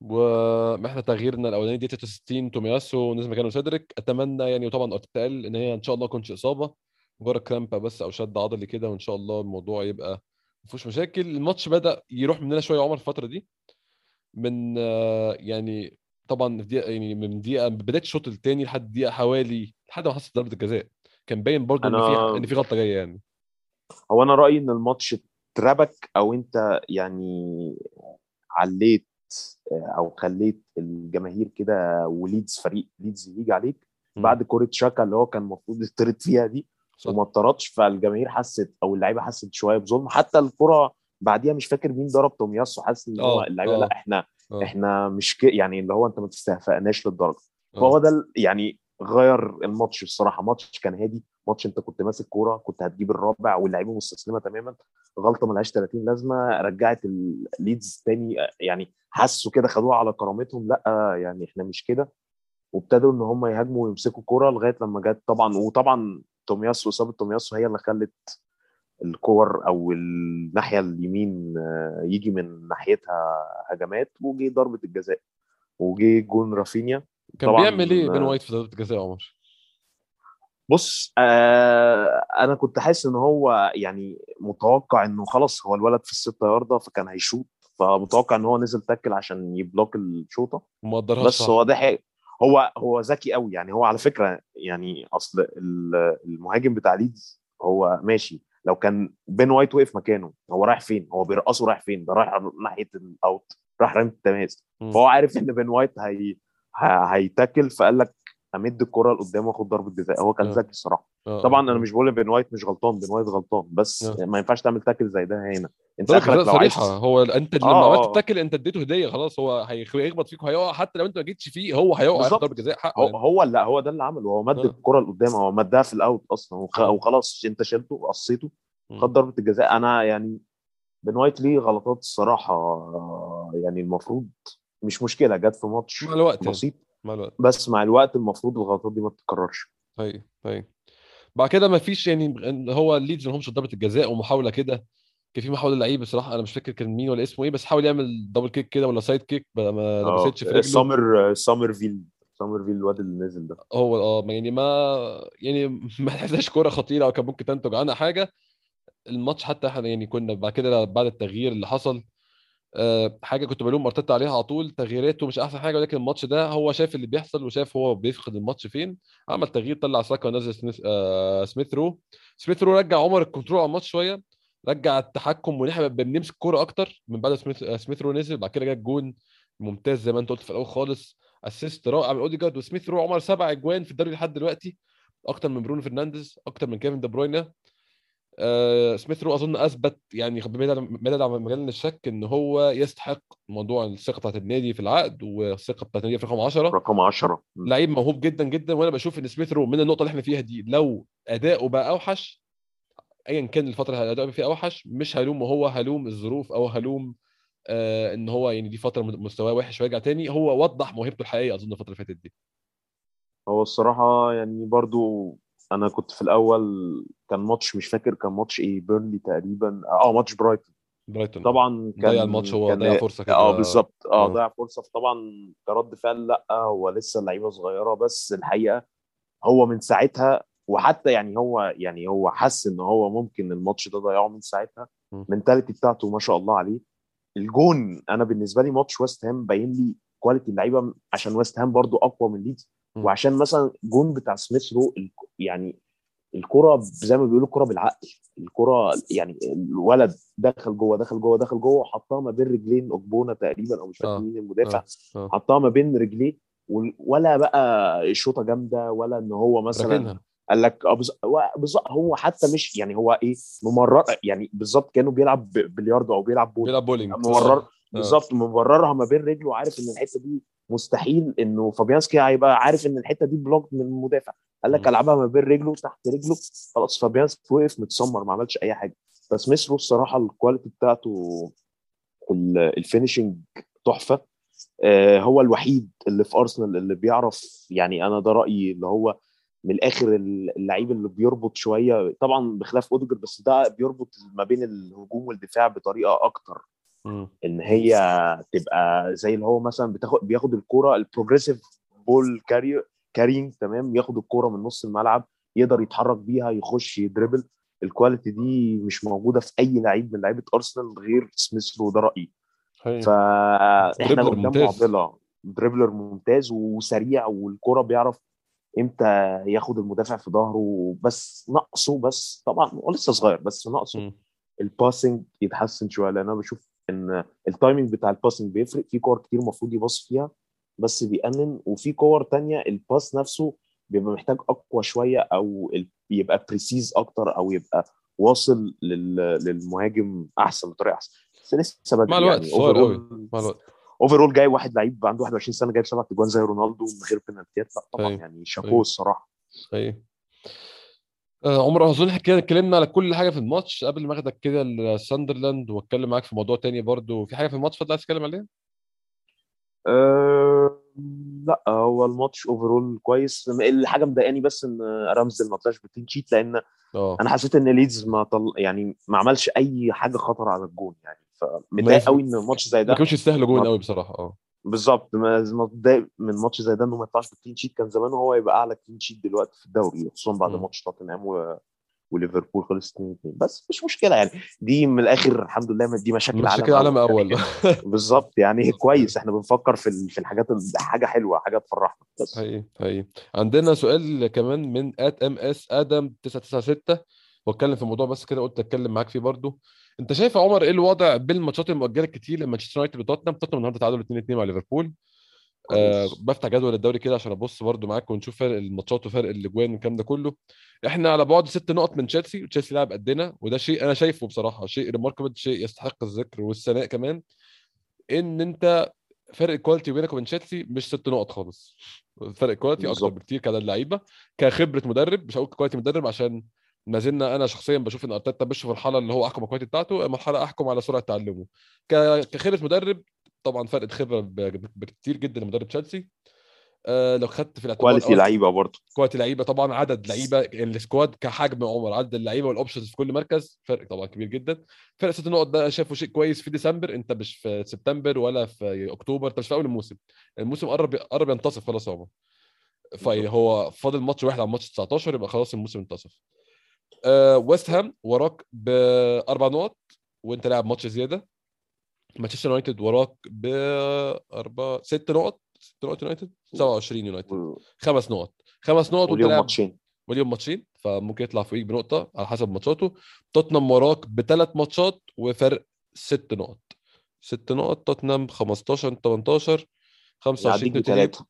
وإحنا تغييرنا الأولاني دي 63 تومياسو نزل مكانه سيدريك. أتمنى يعني وطبعا ارتيتا قال إن هي إن شاء الله تكونش إصابة مجرد cramp بس أو شد عضلي كده وإن شاء الله الموضوع يبقى ما فيهوش مشاكل. الماتش بدأ يروح مننا شوية عمر الفترة دي. من يعني طبعا في دقيقة يعني من دقيقة من بدايه الشوط الثاني لحد دقيقة حوالي لحد ما حصلت ضربة الجزاء. كان باين برضو إن أنا- في إن في غلطة جاية يعني. هو أنا رأيي إن الماتش اتربك أو أنت يعني عليت أو خليت الجماهير كده وليدز فريق ليدز يجي عليك. بعد كوره شاكا اللي هو كان المفروض يطرد فيها دي صح. وما اتطردش فالجماهير حست أو اللعيبة حست شوية بظلم حتى الكرة بعديها مش فاكر مين ضرب تومياسو حاسس إن هو آه، اللعيبة آه. لا إحنا آه. إحنا مش كده يعني اللي هو أنت ما تستهفأناش للدرجة آه. فهو ده يعني غير الماتش الصراحه ماتش كان هادي ماتش انت كنت ماسك كورة كنت هتجيب الرابع واللعيبة مستسلمة تماما غلطة ملهاش 30 لازمة رجعت الليدز تاني يعني حسوا كده خدوها على كرامتهم. لأ يعني إحنا مش كده. وابتدوا إن هم يهاجموا ويمسكوا كورة لغاية لما جت طبعا وطبعا تومياسو إصابة تومياسو هي اللي خلت الكور أو الناحية اليمين آه، يجي من ناحيتها هجمات وجي ضربة الجزاء وجي جون رافينيا. كان بيعمل إيه بين آه، وايت في ضربة الجزاء يا عمر؟ بص آه أنا كنت حاسس إن هو يعني متوقع إنه خلاص هو الولد في الستة ياردة فكان هيشوط فمتوقع إن هو نزل tackle عشان ي block الشوطة وما قدرهاش بس صح. هو ده حق. هو هو ذكي قوي يعني هو على فكرة يعني أصل ال- المهاجم بتاع ليدز هو ماشي لو كان بين وايت وقف مكانه هو رايح فين؟ هو بيرقصه رايح فين؟ ده رايح ناحية ال out راح رمي التماس. فهو عارف إن بين وايت هي هي tackle فقال لك أمد الكرة لقدام وآخد ضربة جزاء هو كان آه. ذكي الصراحة آه، طبعا. أنا مش بقول بين وايت مش غلطان بين وايت غلطان بس آه. ما ينفعش تعمل tackle زي ده هنا أنت ضربه آخرك جزاء لو عايز صريحه هو أنت لما آه، عملت. ال tackle أنت اديته هدية خلاص هو هيخ- هيخبط فيك وهيقع حتى لو أنت ما جيتش فيه هو هيقع. ضربة جزاء حقه هو يعني. هو لا هو ده اللي عمله هو مد. الكرة لقدام هو مدها في ال out أصلا وخ-. وخلاص أنت شلته قصيته مم. خد ضربة الجزاء أنا يعني بين وايت ليه غلطات الصراحة يعني المفروض مش مشكلة جت في ماتش مع الوقت يعني. بسيط. مع الوقت. بس مع الوقت المفروض الغلطات دي ما تتكررش هي هي بعد كده ما فيش يعني هو الليدز ما همش ضربة الجزاء ومحاولة كده كان في محاولة لعيب بصراحة أنا مش فاكر كان مين ولا اسمه إيه بس حاول يعمل double kick كده ولا side kick ما ما لبستش في رجله. سامر سامرفيل سامرفيل الواد اللي نزل ده. هو آه يعني ما يعني ما تحسهاش كورة خطيرة أو كان ممكن تنتج عنها حاجة. الماتش حتى إحنا يعني كنا بعد كده بعد التغيير اللي حصل آه، حاجة كنت بلوم أرتيتا عليها على طول تغييراته مش أحسن حاجة ولكن الماتش ده هو شايف اللي بيحصل وشاف هو بيفقد الماتش فين. عمل تغيير طلع ساكا ونزل سميث, آه سميث رو سميث رو رجع عمر ال control على الماتش شوية رجع التحكم وان إحنا بنمسك كورة أكتر من بعد سميث آه سميث رو نزل بعد كده جه الجون ممتاز زي ما أنت قلت في الأول خالص assist رائع من أوديجارد. وسميث رو عمر سبع أجوان في الدوري لحد دلوقتي أكتر من برونو فرنانديز أكتر من كيفن دي بروينا. آه سميث رو أظن أثبت يعني بعيدا عن مجال الشك إن هو يستحق موضوع الثقة بتاعت النادي في العقد والثقة بتاعت النادي في رقم 10 رقم 10 لعيب موهوب جدا جدا وأنا بشوف إن سميث رو من النقطة اللي إحنا فيها دي لو أداؤه بقى أوحش ايا كان الفترة اللي أداؤه فيها أوحش مش هلوم هو هلوم الظروف أو هلوم آه إن هو يعني دي فترة مستواه وحش ويرجع تاني هو وضح موهبته الحقيقية أظن الفترة اللي فاتت دي. هو الصراحة يعني برضو أنا كنت في الأول كان ماتش مش فاكر كان ماتش إيه بيرنلي تقريبا. آه ماتش برايتون. برايتون. طبعا كان ضيع الماتش هو كان ضيع فرصة كده. آه بالظبط. آه آه. ضيع فرصة. فطبعا كرد فعل لأ هو لسه اللعيبة صغيرة. بس الحقيقة هو من ساعتها وحتى يعني هو يعني هو حس إن هو ممكن الماتش ده ضيعه من ساعتها. ال mentality بتاعته ما شاء الله عليه. الجون أنا بالنسبة لي ماتش ويست هام باين لي quality اللعيبة عشان ويست هام برضو أقوى من ليدز. وعشان مثلا جون بتاع سميث رو يعني الكرة زي ما بيقولوا الكرة بالعقل. الكرة يعني الولد دخل جوه دخل جوه دخل جوه وحطها ما بين رجلين اوجبونا تقريبا أو مش فاكر آه. مين المدافع. آه. آه. حطها ما بين رجليه ولا بقى شوطة جامدة ولا إن هو مثلا قال لك بالظبط هو حتى مش يعني هو إيه ممرر يعني بالظبط كأنه بيلعب بلياردو أو بيلعب pool. بيلعب بولينج. ممرر بالظبط ممررها ما بين رجله وعارف إن الحتة دي مستحيل انه فابيانسكي هيبقى عارف ان الحته دي block من المدافع قال لك. العبها ما بين رجله تحت رجله خلاص فابيانسكي وقف متسمر ما عملش أي حاجة بس سميث رو الصراحة ال quality بتاعته ال- ال finishing تحفة آه، هو الوحيد اللي في ارسنال اللي بيعرف يعني أنا ده رأيي اللي هو من الآخر اللعيب اللي بيربط شوية طبعا بخلاف أوديجارد بس ده بيربط ما بين الهجوم والدفاع بطريقة أكتر. إن هي تبقى زي اللي هو مثلا بتاخد بياخد الكورة ال progressive ball carry carrying تمام؟ ياخد الكورة من نص الملعب يقدر يتحرك بيها يخش يدربل ال quality دي مش موجودة في أي لعيب من لعيبة أرسنال غير سميث رو ده رايي. فاحنا قدام. معضله dribbler ممتاز وسريع والكرة بيعرف إمتى ياخد المدافع في ظهره. بس ناقصه بس طبعا هو لسه صغير بس ناقصه مم. ال passing يتحسن شوية لأن أنا بشوف إن ال timing بتاع ال passing بيفرق. في كور كتير المفروض يباص فيها بس بيأنن. وفي كور تانية ال pass نفسه بيبقى محتاج أقوى شوية أو يبقى precise أكتر أو يبقى واصل لل... للمهاجم أحسن بطريقة أحسن. بس لسه بدري مع الوقت يعني صغير قوي مع الوقت. overall جاي واحد لعيب عنده 21 سنة جايب سبع اجوان زي رونالدو من غير بنالتيات لا طبعا. يعني. شابوه الصراحة. أيوه عمر اظن كده اتكلمنا على كل حاجة في الماتش. قبل ما أخدك كده لساندرلاند وأتكلم معاك في موضوع تاني برضو. في حاجة في الماتش فضل عايز تتكلم عليها؟ أه لا هو الماتش overall كويس. الحاجة مضايقاني بس إن رامزديل ما طلعش ب clean sheet لأن آه. أنا حسيت إن ليدز ما طل... يعني ما عملش أي حاجة خطر على الجون يعني. ما فمتضايق قوي إن الماتش زي ما ده كانوش يستاهلوا جون ما- قوي بصراحة آه. بالظبط من ماتش زي ده إنه ما يطلعش ب clean sheet. كان زمان هو يبقى أعلى clean sheet دلوقتي في الدوري خصوصا بعد. ماتش توتنهام و... وليفربول خلص 2 2 بس مش مشكلة يعني. دي من الآخر الحمد لله دي مشاكل مش عالم أول. بالظبط يعني كويس إحنا بنفكر في في الحاجات ال- حاجة حلوة حاجة تفرحنا. بس. حقيقي حقيقي. عندنا سؤال كمان من ات ام اس آدم 996 واتكلم في موضوع بس كده قلت أتكلم معاك فيه برضو. انت شايف يا عمر إيه الوضع بالماتشات المؤجله الكتير؟ لمانشستر يونايتد وتوتنهام. توتنهام النهارده تعادلوا 2 2 مع ليفربول. آه. بفتح جدول الدوري كده عشان ابص برضو معاك ونشوف فرق الماتشات وفرق الاجوان والكلام ده كله. إحنا على بعد ست نقط من تشيلسي وتشيلسي لاعب قدنا وده شيء أنا شايفه بصراحة شيء remarkable شيء يستحق الذكر والثناء كمان ان انت فرق ال quality بينك وبين تشيلسي مش ست نقط خالص. فرق quality أكتر. بكتير كعدد لعيبه كخبرة مدرب مش هقول quality مدرب عشان ما زلنا أنا شخصيا بشوف إن أرتيتا مش في المرحله اللي هو أحكم على ال quality بتاعته مرحلة أحكم على سرعة تعلمه. كخبره مدرب طبعا فرق خبرة بكتير جدا لمدرب تشيلسي. آه لو خدت في الاعتبار quality أه، لعيبة برضه. quality لعيبة طبعا عدد لعيبة ال squad كحجم عمر عدد اللعيبة وال options في كل مركز فرق طبعا كبير جدا. فرق ست نقط ده شايفه شيء كويس في ديسمبر أنت مش في سبتمبر ولا في أكتوبر أنت مش في أول الموسم. الموسم قرب قرب ينتصف خلاص يا عمر فهو فاضل ماتش واحد على ماتش 19 يبقى خلاص الموسم انتصف. ويست هام وراك بأربع نقط وأنت لاعب ماتش زيادة. مانشستر يونايتد وراك بأربع ست نقط ست نقط يونايتد 27 يونايتد خمس نقط. خمس نقط وأنت لاعب ماتشين. وليهم ماتشين فممكن يطلع فوقيك بنقطة على حسب ماتشاته. توتنهام وراك بثلاث ماتشات وفرق ست نقط. ست نقط توتنهام 15 18 25 يعديك 32 بثلاثه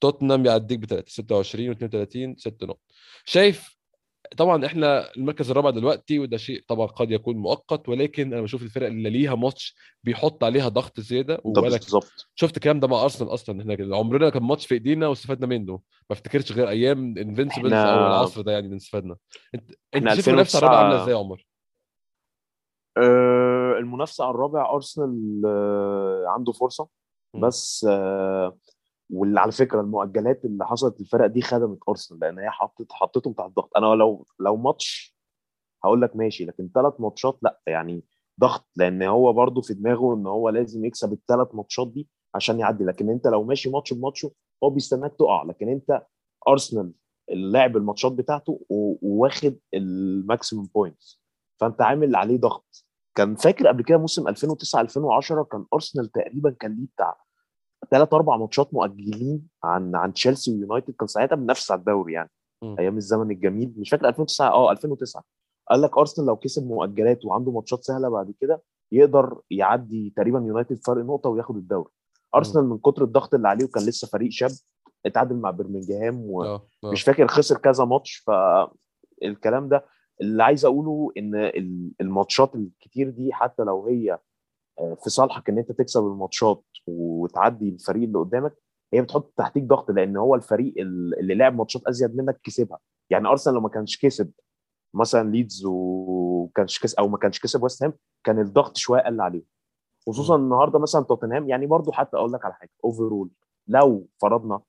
توتنهام يعديك بثلاثه 26 و32 ست نقط. شايف طبعا إحنا المركز الرابع دلوقتي وده شيء طبعا قد يكون مؤقت ولكن أنا بشوف الفرق اللي ليها ماتش بيحط عليها ضغط زيادة بالظبط شفت الكلام ده مع أرسنال أصلا إحنا عمرنا كان ماتش في إيدينا واستفدنا منه ما افتكرش غير أيام Invincibles احنا- أو العصر ده يعني استفدنا أنت أنت شايف المنافسة الرابعه 2009 عاملة إزاي يا عمر؟ آه، المنافسة على الرابع أرسنال آه، عنده فرصة. بس آه، واللي على فكرة المؤجلات اللي حصلت للفرق دي خدمت أرسنال لأن هي حطت حطتهم تحت ضغط. أنا لو لو ماتش هقول لك ماشي لكن ثلاث ماتشات لأ يعني ضغط لأن هو برضو في دماغه إن هو لازم يكسب الثلاث ماتشات دي عشان يعدي. لكن أنت لو ماشي ماتش بماتشه هو بيستناك تقع. لكن أنت أرسنال لعب الماتشات بتاعته وواخد ال maximum points فأنت عامل عليه ضغط. كان فاكر قبل كده موسم 2009 2010 كان أرسنال تقريبا كان ليه بتاع ثلاث أربع ماتشات مؤجلين عن عن تشيلسي ويونايتد كان ساعتها بنفس على الدوري يعني مم. أيام الزمن الجميل مش فاكر 2009 آه 2009 قال لك أرسنال لو كسب مؤجلات وعنده ماتشات سهلة بعد كده يقدر يعدي تقريبا يونايتد فرق نقطة وياخد الدوري. أرسنال من كتر الضغط اللي عليه وكان لسه فريق شاب اتعادل مع برمنجهام ومش آه آه. فاكر خسر كذا ماتش فالكلام ده اللي عايز أقوله إن ال- الماتشات الكتير دي حتى لو هي آه، في صالحك إن أنت تكسب الماتشات وتعدي الفريق اللي قدامك هي بتحط تحتيك ضغط لأن هو الفريق ال- اللي لعب ماتشات أزيد منك كسبها. يعني أرسنال لو ما كانش كسب مثلا ليدز وكانش كسب أو ما كانش كسب ويست هام كان الضغط شوية قل عليهم. خصوصا النهارده مثلا توتنهام يعني برضو حتى أقول لك على حاجة overall لو فرضنا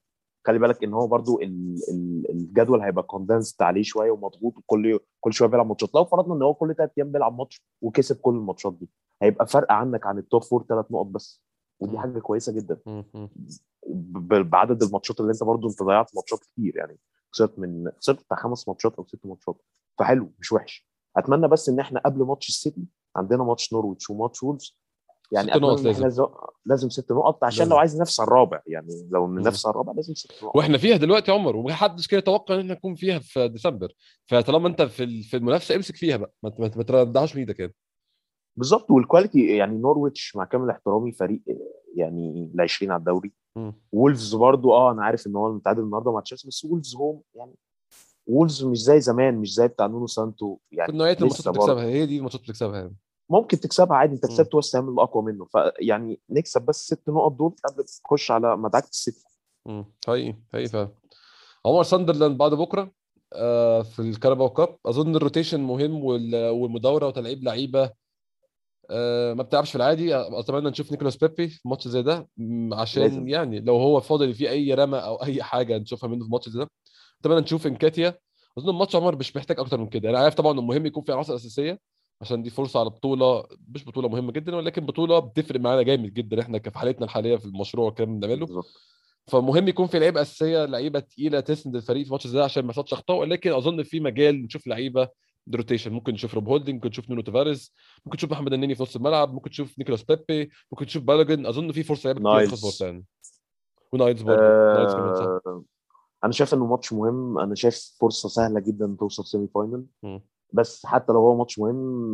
خلي بالك إن هو برضو ال- ال- الجدول هيبقى condensed عليه شوية ومضغوط كل كل شوية بيلعب ماتشات. لو فرضنا إن هو كل ثلاث أيام بيلعب ماتش وكسب كل الماتشات دي هيبقى فرق عنك عن ال top four ثلاث نقط بس. ودي. حاجة كويسة جدا. بعدد الماتشات اللي أنت برضو أنت ضيعت ماتشات كتير يعني خسرت من خسرت بتاع خمس ماتشات أو ست ماتشات. فحلو مش وحش. أتمنى بس إن إحنا قبل ماتش السيتي عندنا ماتش نورويتش وماتش وولفز يعني ست نقط لازم. لازم لازم ست نقط عشان لازم. لو عايز ننافس على الرابع يعني لو. ننافس على الرابع لازم ست نقط وإحنا فيها دلوقتي يا عمر ومحدش كان يتوقع إن إحنا نكون فيها في ديسمبر فطالما أنت في في المنافسة امسك فيها بقى ما تضيعش من إيدك يعني بالظبط وال quality يعني نورويتش مع كامل احترامي فريق يعني ال 20 على الدوري. وولفز برضو آه أنا عارف إن هو متعادل النهارده مع تشيلسي بس وولفز home يعني وولفز مش زي زمان مش زي بتاع نونو سانتو في يعني الماتشات لسه اللي برضه بتكسبها هي دي الماتشات اللي بتكسبها يعني ممكن تكسبها عادي أنت. كسبت وست هام الأقوى منه. فيعني نكسب بس ست نقط دول قبل ما تخش على مدعكة السيتي. مم. حقيقي حقيقي فعلا. عمر ساندرلاند بعد بكرة آه، في ال Carabao Cup. أظن ال rotation مهم وال- والمداورة وتلعيب لعيبة آه، ما بتلعبش في العادي. أتمنى نشوف نيكولاس بيبي في ماتش زي ده عشان لازم. يعني لو هو فاضل فيه أي رمق أو أي حاجة نشوفها منه في ماتش زي ده. أتمنى نشوف نكيتيا. أظن الماتش عمر مش محتاج أكتر من كده. أنا عارف طبعا إنه مهم يكون في عناصر أساسية عشان دي فرصة على بطولة مش بطولة مهمة جدا ولكن بطولة بتفرق معانا جامد جدا إحنا في حالتنا الحالية في المشروع والكلام اللي بنعمله. فمهم يكون في لعيبة أساسية لعيبة تقيلة تسند الفريق في ماتش زي ده عشان ما يحصلش أخطاء ولكن أظن في مجال نشوف لعيبة rotation ممكن نشوف روب هولدنج ممكن نشوف نونو تافاريز ممكن نشوف محمد النني في نص الملعب ممكن نشوف نيكولاس بيبي ممكن نشوف بالوجن. أظن في فرصة لعيبة كتير فرصه يعني. ونايلز برضه. نايلز كمان صح. آه أنا شايف إنه ماتش مهم. أنا شايف فرصة سهلة جدا توصل semi final. بس حتى لو هو ماتش مهم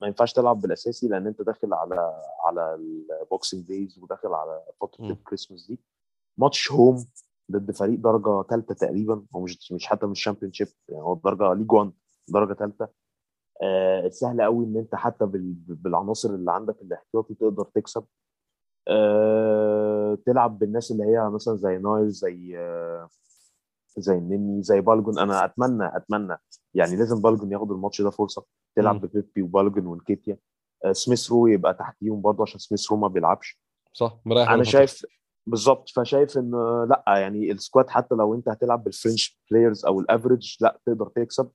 ما ينفعش تلعب بالأساسي لأن أنت داخل على على ال boxing days وداخل على فترة. الكريسماس دي. ماتش home ضد فريق درجة ثالثه تقريبا هو مش مش حتى مش Championship يعني هو درجة League 1 درجة ثالثه آه سهل قوي إن أنت حتى بال- بالعناصر اللي عندك الاحتياطي تقدر تكسب. آه تلعب بالناس اللي هي مثلا زي نايلز زي آه زي النني زي بالوجن. أنا أتمنى أتمنى يعني لازم بالوجن ياخد الماتش ده فرصة تلعب. ببيبي وبالوجن ونكيتيا آه سميث رو يبقى تحتيهم برضه عشان سميث رو ما بيلعبش. صح مريح أنا شايف بالظبط فشايف إن لأ يعني ال squad حتى لو أنت هتلعب بال fringe players أو ال average لأ تقدر تكسب.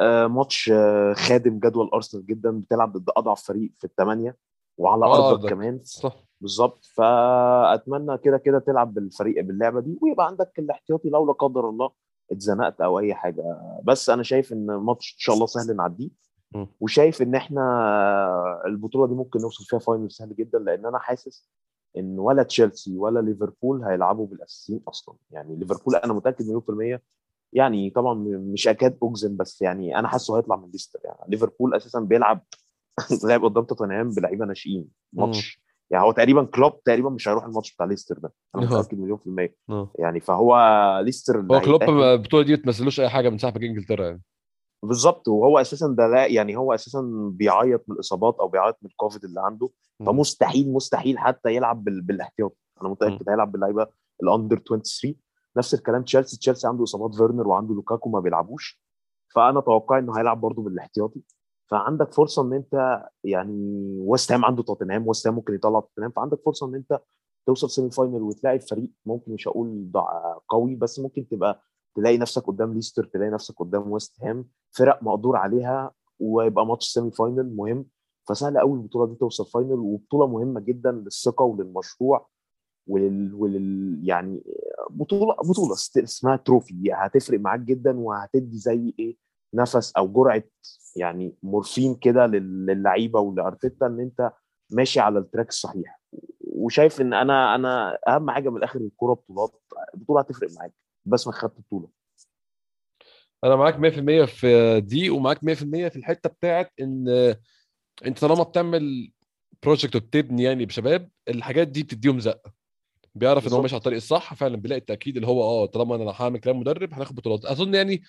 آه ماتش آه خادم جدول أرسنال جدا بتلعب ضد أضعف فريق في الثمانيه وعلى أرضك. كمان. صح. بالظبط فأتمنى كده كده تلعب بالفريق باللعبة دي ويبقى عندك الاحتياطي لو لا قدر الله اتزنقت أو أي حاجة. بس أنا شايف إن الماتش إن شاء الله سهل نعديه. وشايف إن إحنا البطولة دي ممكن نوصل فيها final سهل جدا لأن أنا حاسس إن ولا تشيلسي ولا ليفربول هيلعبوا بالاساسيين أصلا. يعني ليفربول أنا متأكد مليون في المية. يعني طبعا مش أكاد أجزم بس يعني أنا حاسه هيطلع من ليستر. يعني ليفربول أساسا بيلعب لعب قدام توتنهام بلعيبة ناشئين. ماتش يعني هو تقريبا كلوب تقريبا مش هيروح الماتش بتاع ليستر ده. أنا أها. متأكد مليون في المية. آه. يعني فهو ليستر هو كلوب البطوله دي ما تمثلوش أي حاجة من ساعه ما جه إنجلترا يعني. بالظبط وهو أساسا ده لا يعني هو أساسا بيعيط من الإصابات أو بيعيط من الكوفيد اللي عنده. فمستحيل مستحيل حتى يلعب بال- بالاحتياط أنا متأكد هيلعب باللعيبة ال under 23 نفس الكلام تشيلسي تشيلسي عنده إصابات فيرنر وعنده لوكاكو ما بيلعبوش. فأنا أتوقع إنه هيلعب برضه بالاحتياطي. فعندك فرصة إن أنت يعني ويست هام عنده توتنهام ويست هام ممكن يطلع توتنهام فعندك فرصة إن أنت توصل semi final وتلاعب فريق ممكن مش هقول قوي بس ممكن تبقى تلاقي نفسك قدام ليستر تلاقي نفسك قدام ويست هام فرق مقدور عليها ويبقى ماتش semi final مهم. فسهل قوي البطولة دي توصل final وبطولة مهمة جدا للثقة وللمشروع ولل, ولل يعني بطولة بطولة اسمها trophy هتفرق معاك جدا وهتدي زي إيه؟ نفس أو جرعة يعني مورفين كده لل- للعيبة ولأرتيتا إن أنت ماشي على ال track الصحيح. وشايف إن أنا أنا أهم حاجة من الآخر الكورة بطولات البطولة هتفرق معاك بس ما خدت بطولة. أنا معاك 100% في دي ومعاك 100% في الحتة بتاعت إن أنت طالما بتعمل project وبتبني يعني بشباب الحاجات دي بتديهم زقه بيعرف إن هو. ماشي على الطريق الصح فعلا بيلاقي التأكيد اللي هو آه طالما أنا هعمل كلام مدرب هناخد بطولات. أظن يعني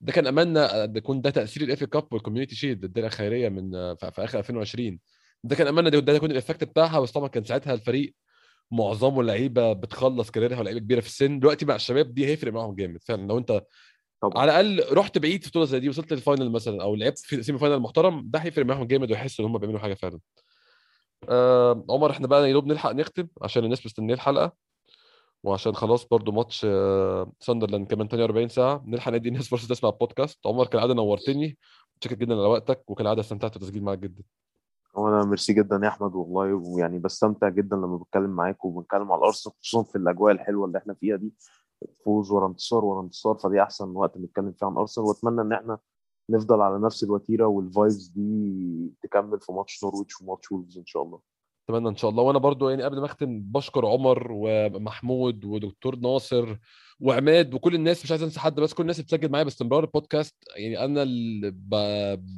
ده كان املنا ده يكون ده تأثير ال FA Cup وال Community Shield الدرع الخيرية من في في آخر 2020 ده كان املنا ده ده يكون ال effect بتاعها. بس طبعا كان ساعتها الفريق معظمه لعيبة بتخلص career ها ولعيبة كبيرة في السن. دلوقتي مع الشباب دي هيفرق معاهم جامد فعلا. لو أنت طبعا. على الأقل رحت بعيد في بطولة زي دي وصلت لل final مثلا أو لعبت في semi final محترم ده هيفرق معاهم جامد ويحسوا إن هم بيعملوا حاجة فعلا. آه عمر إحنا بقى يا دوب نلحق نختم عشان الناس مستنية الحلقة. وعشان خلاص برضو ماتش آه ساندرلاند كمان 48 ساعة نلحق ندي الناس فرصة تسمع البودكاست عمر كالعاده نورتني متشكر جدا على وقتك وكالعاده استمتعت بالتسجيل معاك جدا. وأنا ميرسي جدا يا أحمد والله ويعني بستمتع جدا لما بتكلم معاك وبنتكلم على الأرسنال خصوصا في الأجواء الحلوة اللي إحنا فيها دي. فوز ورا انتصار ورا انتصار فدي أحسن وقت نتكلم فيه عن أرسنال. وأتمنى إن إحنا نفضل على نفس الوتيرة وال vibes دي تكمل في ماتش نورويتش وماتش وولفز إن شاء الله. أتمنى إن شاء الله. وأنا برضو يعني قبل ما أختم بشكر عمر ومحمود ودكتور ناصر وعماد وكل الناس مش عايز أنسى حد بس كل الناس بتسجل معايا باستمرار البودكاست. يعني أنا اللي.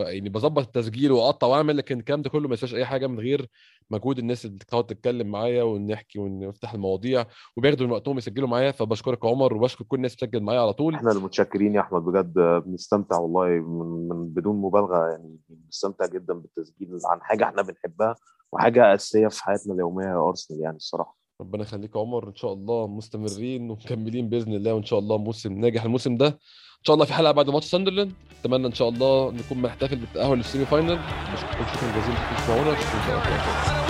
يعني بظبط التسجيل وأقطع وأعمل لكن الكلام ده كله ما يسواش أي حاجة من غير مجهود الناس اللي بتقعد تتكلم معايا ونحكي ونفتح المواضيع وبياخدوا من وقتهم يسجلوا معايا. فبشكرك يا عمر وبشكر كل الناس بتسجل معايا على طول. إحنا اللي متشكرين يا أحمد بجد بنستمتع والله من, من بدون مبالغة يعني بنستمتع جدا بالتسجيل عن حاجة إحنا بنحبها وحاجة أساسية في حياتنا اليومية يا أرسنال يعني الصراحة. ربنا يخليك يا عمر إن شاء الله مستمرين ومكملين بإذن الله وإن شاء الله موسم ناجح الموسم ده. إن شاء الله في حلقة بعد ماتش ساندرلاند. أتمنى إن شاء الله نكون بنحتفل بالتأهل للسيمي فاينل. شكرا جزيلا تسمعونا شكرا.